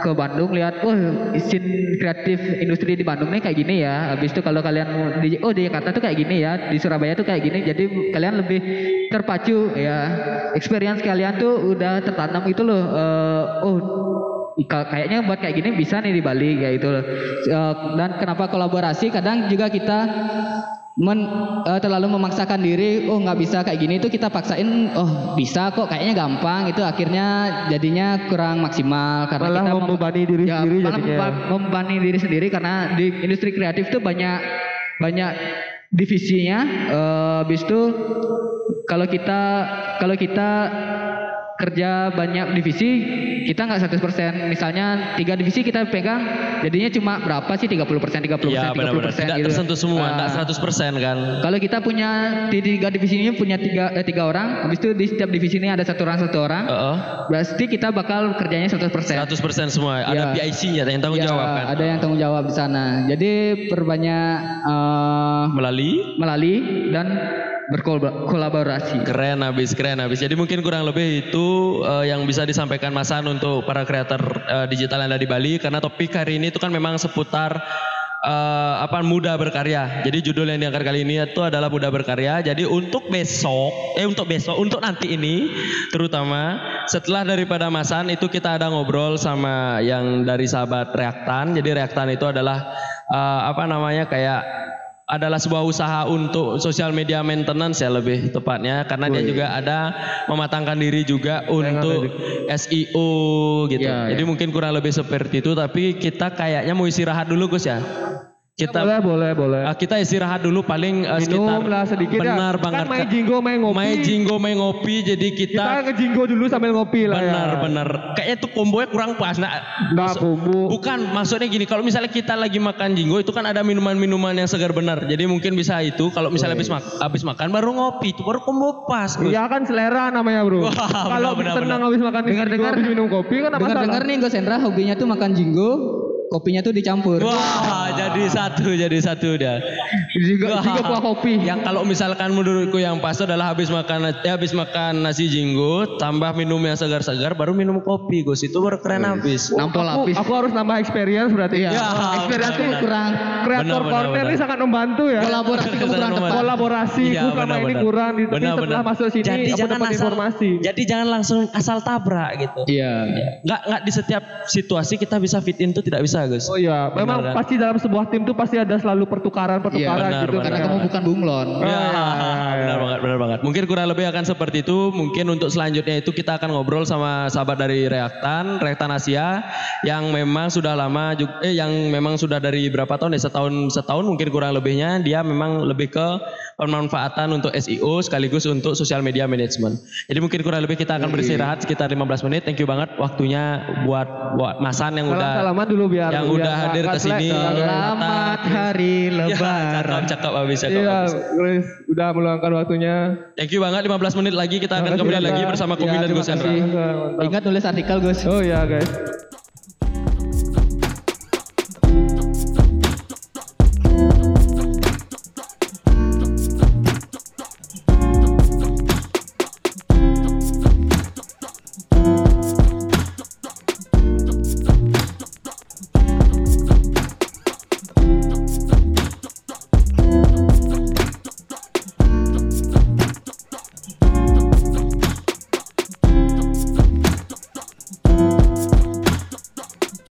Speaker 3: ke Bandung lihat oh isin kreatif industri di Bandung nih kayak gini ya habis itu kalau kalian mau di oh di Jakarta tuh kayak gini ya di Surabaya tuh kayak gini jadi kalian lebih terpacu ya experience kalian tuh udah tertanam itu loh Eh, oh kayaknya buat kayak gini bisa nih di Bali kayak gitu loh. Eh, dan kenapa kolaborasi kadang juga kita men, eh, terlalu memaksakan diri oh nggak bisa kayak gini itu kita paksain oh bisa kok kayaknya gampang itu akhirnya jadinya kurang maksimal karena
Speaker 2: Malah
Speaker 3: kita mem-
Speaker 2: membebani diri
Speaker 3: ya,
Speaker 2: sendiri
Speaker 3: malah
Speaker 2: jadinya.
Speaker 3: membebani diri sendiri karena di industri kreatif tuh banyak banyak divisinya eh habis itu kalau kita kalau kita kerja banyak divisi kita nggak 100% misalnya tiga divisi kita pegang jadinya cuma berapa sih 30% 30% 30%
Speaker 1: Iya benar-benar tidak
Speaker 3: gitu.
Speaker 1: tersentuh semua, enggak 100% kan.
Speaker 3: Kalau kita punya di tiga divisi ini punya tiga eh, tiga orang, habis itu di setiap divisi ini ada satu orang satu orang,
Speaker 1: Heeh.
Speaker 3: berarti kita bakal kerjanya 100%.
Speaker 1: 100% semua. Ada
Speaker 3: Iya.
Speaker 1: PIC-nya yang tanggung
Speaker 3: Ya,
Speaker 1: jawab kan.
Speaker 3: Ada yang tanggung jawab di sana. Jadi perbanyak eh,
Speaker 1: Melalui
Speaker 3: melalui dan berkolaborasi.
Speaker 1: Keren habis, keren habis. Jadi mungkin kurang lebih itu eh, yang bisa disampaikan Mas An untuk para kreator eh, digital yang ada di Bali karena topik hari ini itu kan memang seputar eh, apa muda berkarya. Jadi judul yang diangkat kali ini itu adalah muda berkarya. Jadi untuk besok, eh untuk besok, untuk nanti ini terutama setelah daripada Mas An itu kita ada ngobrol sama yang dari sahabat Reaktan. Jadi Reaktan itu adalah eh, apa namanya kayak adalah sebuah usaha untuk sosial media maintenance ya lebih tepatnya karena dia juga ada mematangkan diri juga untuk SEO gitu.
Speaker 3: Ya,
Speaker 1: Jadi mungkin kurang lebih seperti itu tapi kita kayaknya mau istirahat dulu Gus ya. Kita
Speaker 2: boleh, boleh, boleh.
Speaker 1: Ah, kita istirahat dulu paling eh, sekitar
Speaker 2: Minum lah sedikit ya.
Speaker 1: benar
Speaker 2: Kan
Speaker 1: banget
Speaker 2: main jinggo, main ngopi.
Speaker 1: main jinggo main ngopi jadi kita,
Speaker 2: Kita ngejinggo dulu sambil ngopi lah
Speaker 1: benar
Speaker 2: ya.
Speaker 1: benar kayaknya tuh kombonya kurang pas nah maksud-
Speaker 2: kumbu.
Speaker 1: bukan maksudnya gini kalau misalnya kita lagi makan jinggo itu kan ada minuman-minuman yang segar benar jadi mungkin bisa itu kalau misalnya habis mak habis makan baru ngopi itu baru kombo pas.
Speaker 2: Iya kan selera namanya bro. Kalau senang habis makan
Speaker 3: Dengar-dengar-
Speaker 2: habis minum kopi kan apa
Speaker 3: Dengar-dengar nih Gus Hendra hobinya tuh makan jinggo, kopinya tuh dicampur.
Speaker 1: Wah, jadi satu, jadi satu dah.
Speaker 3: Jinggo,
Speaker 1: Wah.
Speaker 3: jinggo kuah kopi.
Speaker 1: Yang kalau misalkan menurutku yang pas itu adalah habis makan eh, habis makan nasi jinggo, tambah minum yang segar-segar, baru minum kopi, Gus. Itu baru keren habis.
Speaker 3: Nampol
Speaker 2: Aku,
Speaker 3: lapis.
Speaker 2: aku harus nambah experience berarti.
Speaker 3: Iya.
Speaker 1: Ya,
Speaker 3: Experience tuh
Speaker 1: benar.
Speaker 3: kurang.
Speaker 2: Kreator
Speaker 1: Benar, benar,
Speaker 2: corner
Speaker 1: benar.
Speaker 2: ini sangat membantu ya.
Speaker 3: Kolaborasi kamu kurang
Speaker 1: Benar,
Speaker 3: tepat.
Speaker 1: benar.
Speaker 2: Kolaborasi
Speaker 1: Iya,
Speaker 2: ku sama
Speaker 1: benar,
Speaker 2: ini
Speaker 1: benar.
Speaker 2: kurang di,
Speaker 1: Benar,
Speaker 2: setelah
Speaker 1: benar.
Speaker 2: masuk sini
Speaker 1: jadi
Speaker 2: aku
Speaker 1: jangan asal,
Speaker 2: informasi.
Speaker 1: Jadi jangan langsung asal tabrak gitu.
Speaker 3: Iya.
Speaker 1: Nggak nggak di setiap situasi kita bisa fit in tuh tidak bisa, Gus.
Speaker 2: Oh iya, memang
Speaker 1: Benar, kan?
Speaker 2: pasti dalam sebuah tim tuh pasti ada selalu pertukaran-pertukaran
Speaker 1: Iya, benar,
Speaker 2: gitu.
Speaker 1: benar.
Speaker 3: Karena
Speaker 2: kan.
Speaker 3: kamu bukan bunglon.
Speaker 2: Oh,
Speaker 1: Ya,
Speaker 2: iya, iya,
Speaker 1: benar banget, benar banget. Mungkin kurang lebih akan seperti itu. Mungkin untuk selanjutnya itu kita akan ngobrol sama sahabat dari Reaktan, Reaktan Asia, yang memang sudah lama, juga, eh yang memang sudah dari berapa tahun ya setahun setahun mungkin kurang lebihnya dia memang lebih ke pemanfaatan untuk SEO sekaligus untuk social media management. Jadi mungkin kurang lebih kita akan beristirahat sekitar 15 menit. Thank you banget waktunya buat buat Masan yang udah
Speaker 2: Salam-salaman dulu biar
Speaker 1: yang
Speaker 2: biar
Speaker 1: udah hadir ke sini.
Speaker 3: Selamat hari
Speaker 1: Ya,
Speaker 3: lebaran.
Speaker 1: cakep, cakep habis, cakep
Speaker 2: Iya, udah meluangkan waktunya.
Speaker 1: Thank you banget 15 menit lagi kita akan kembali lagi bersama
Speaker 3: Ya,
Speaker 1: Komi dan Gus.
Speaker 3: Ingat nulis artikel Gus.
Speaker 2: Oh iya guys.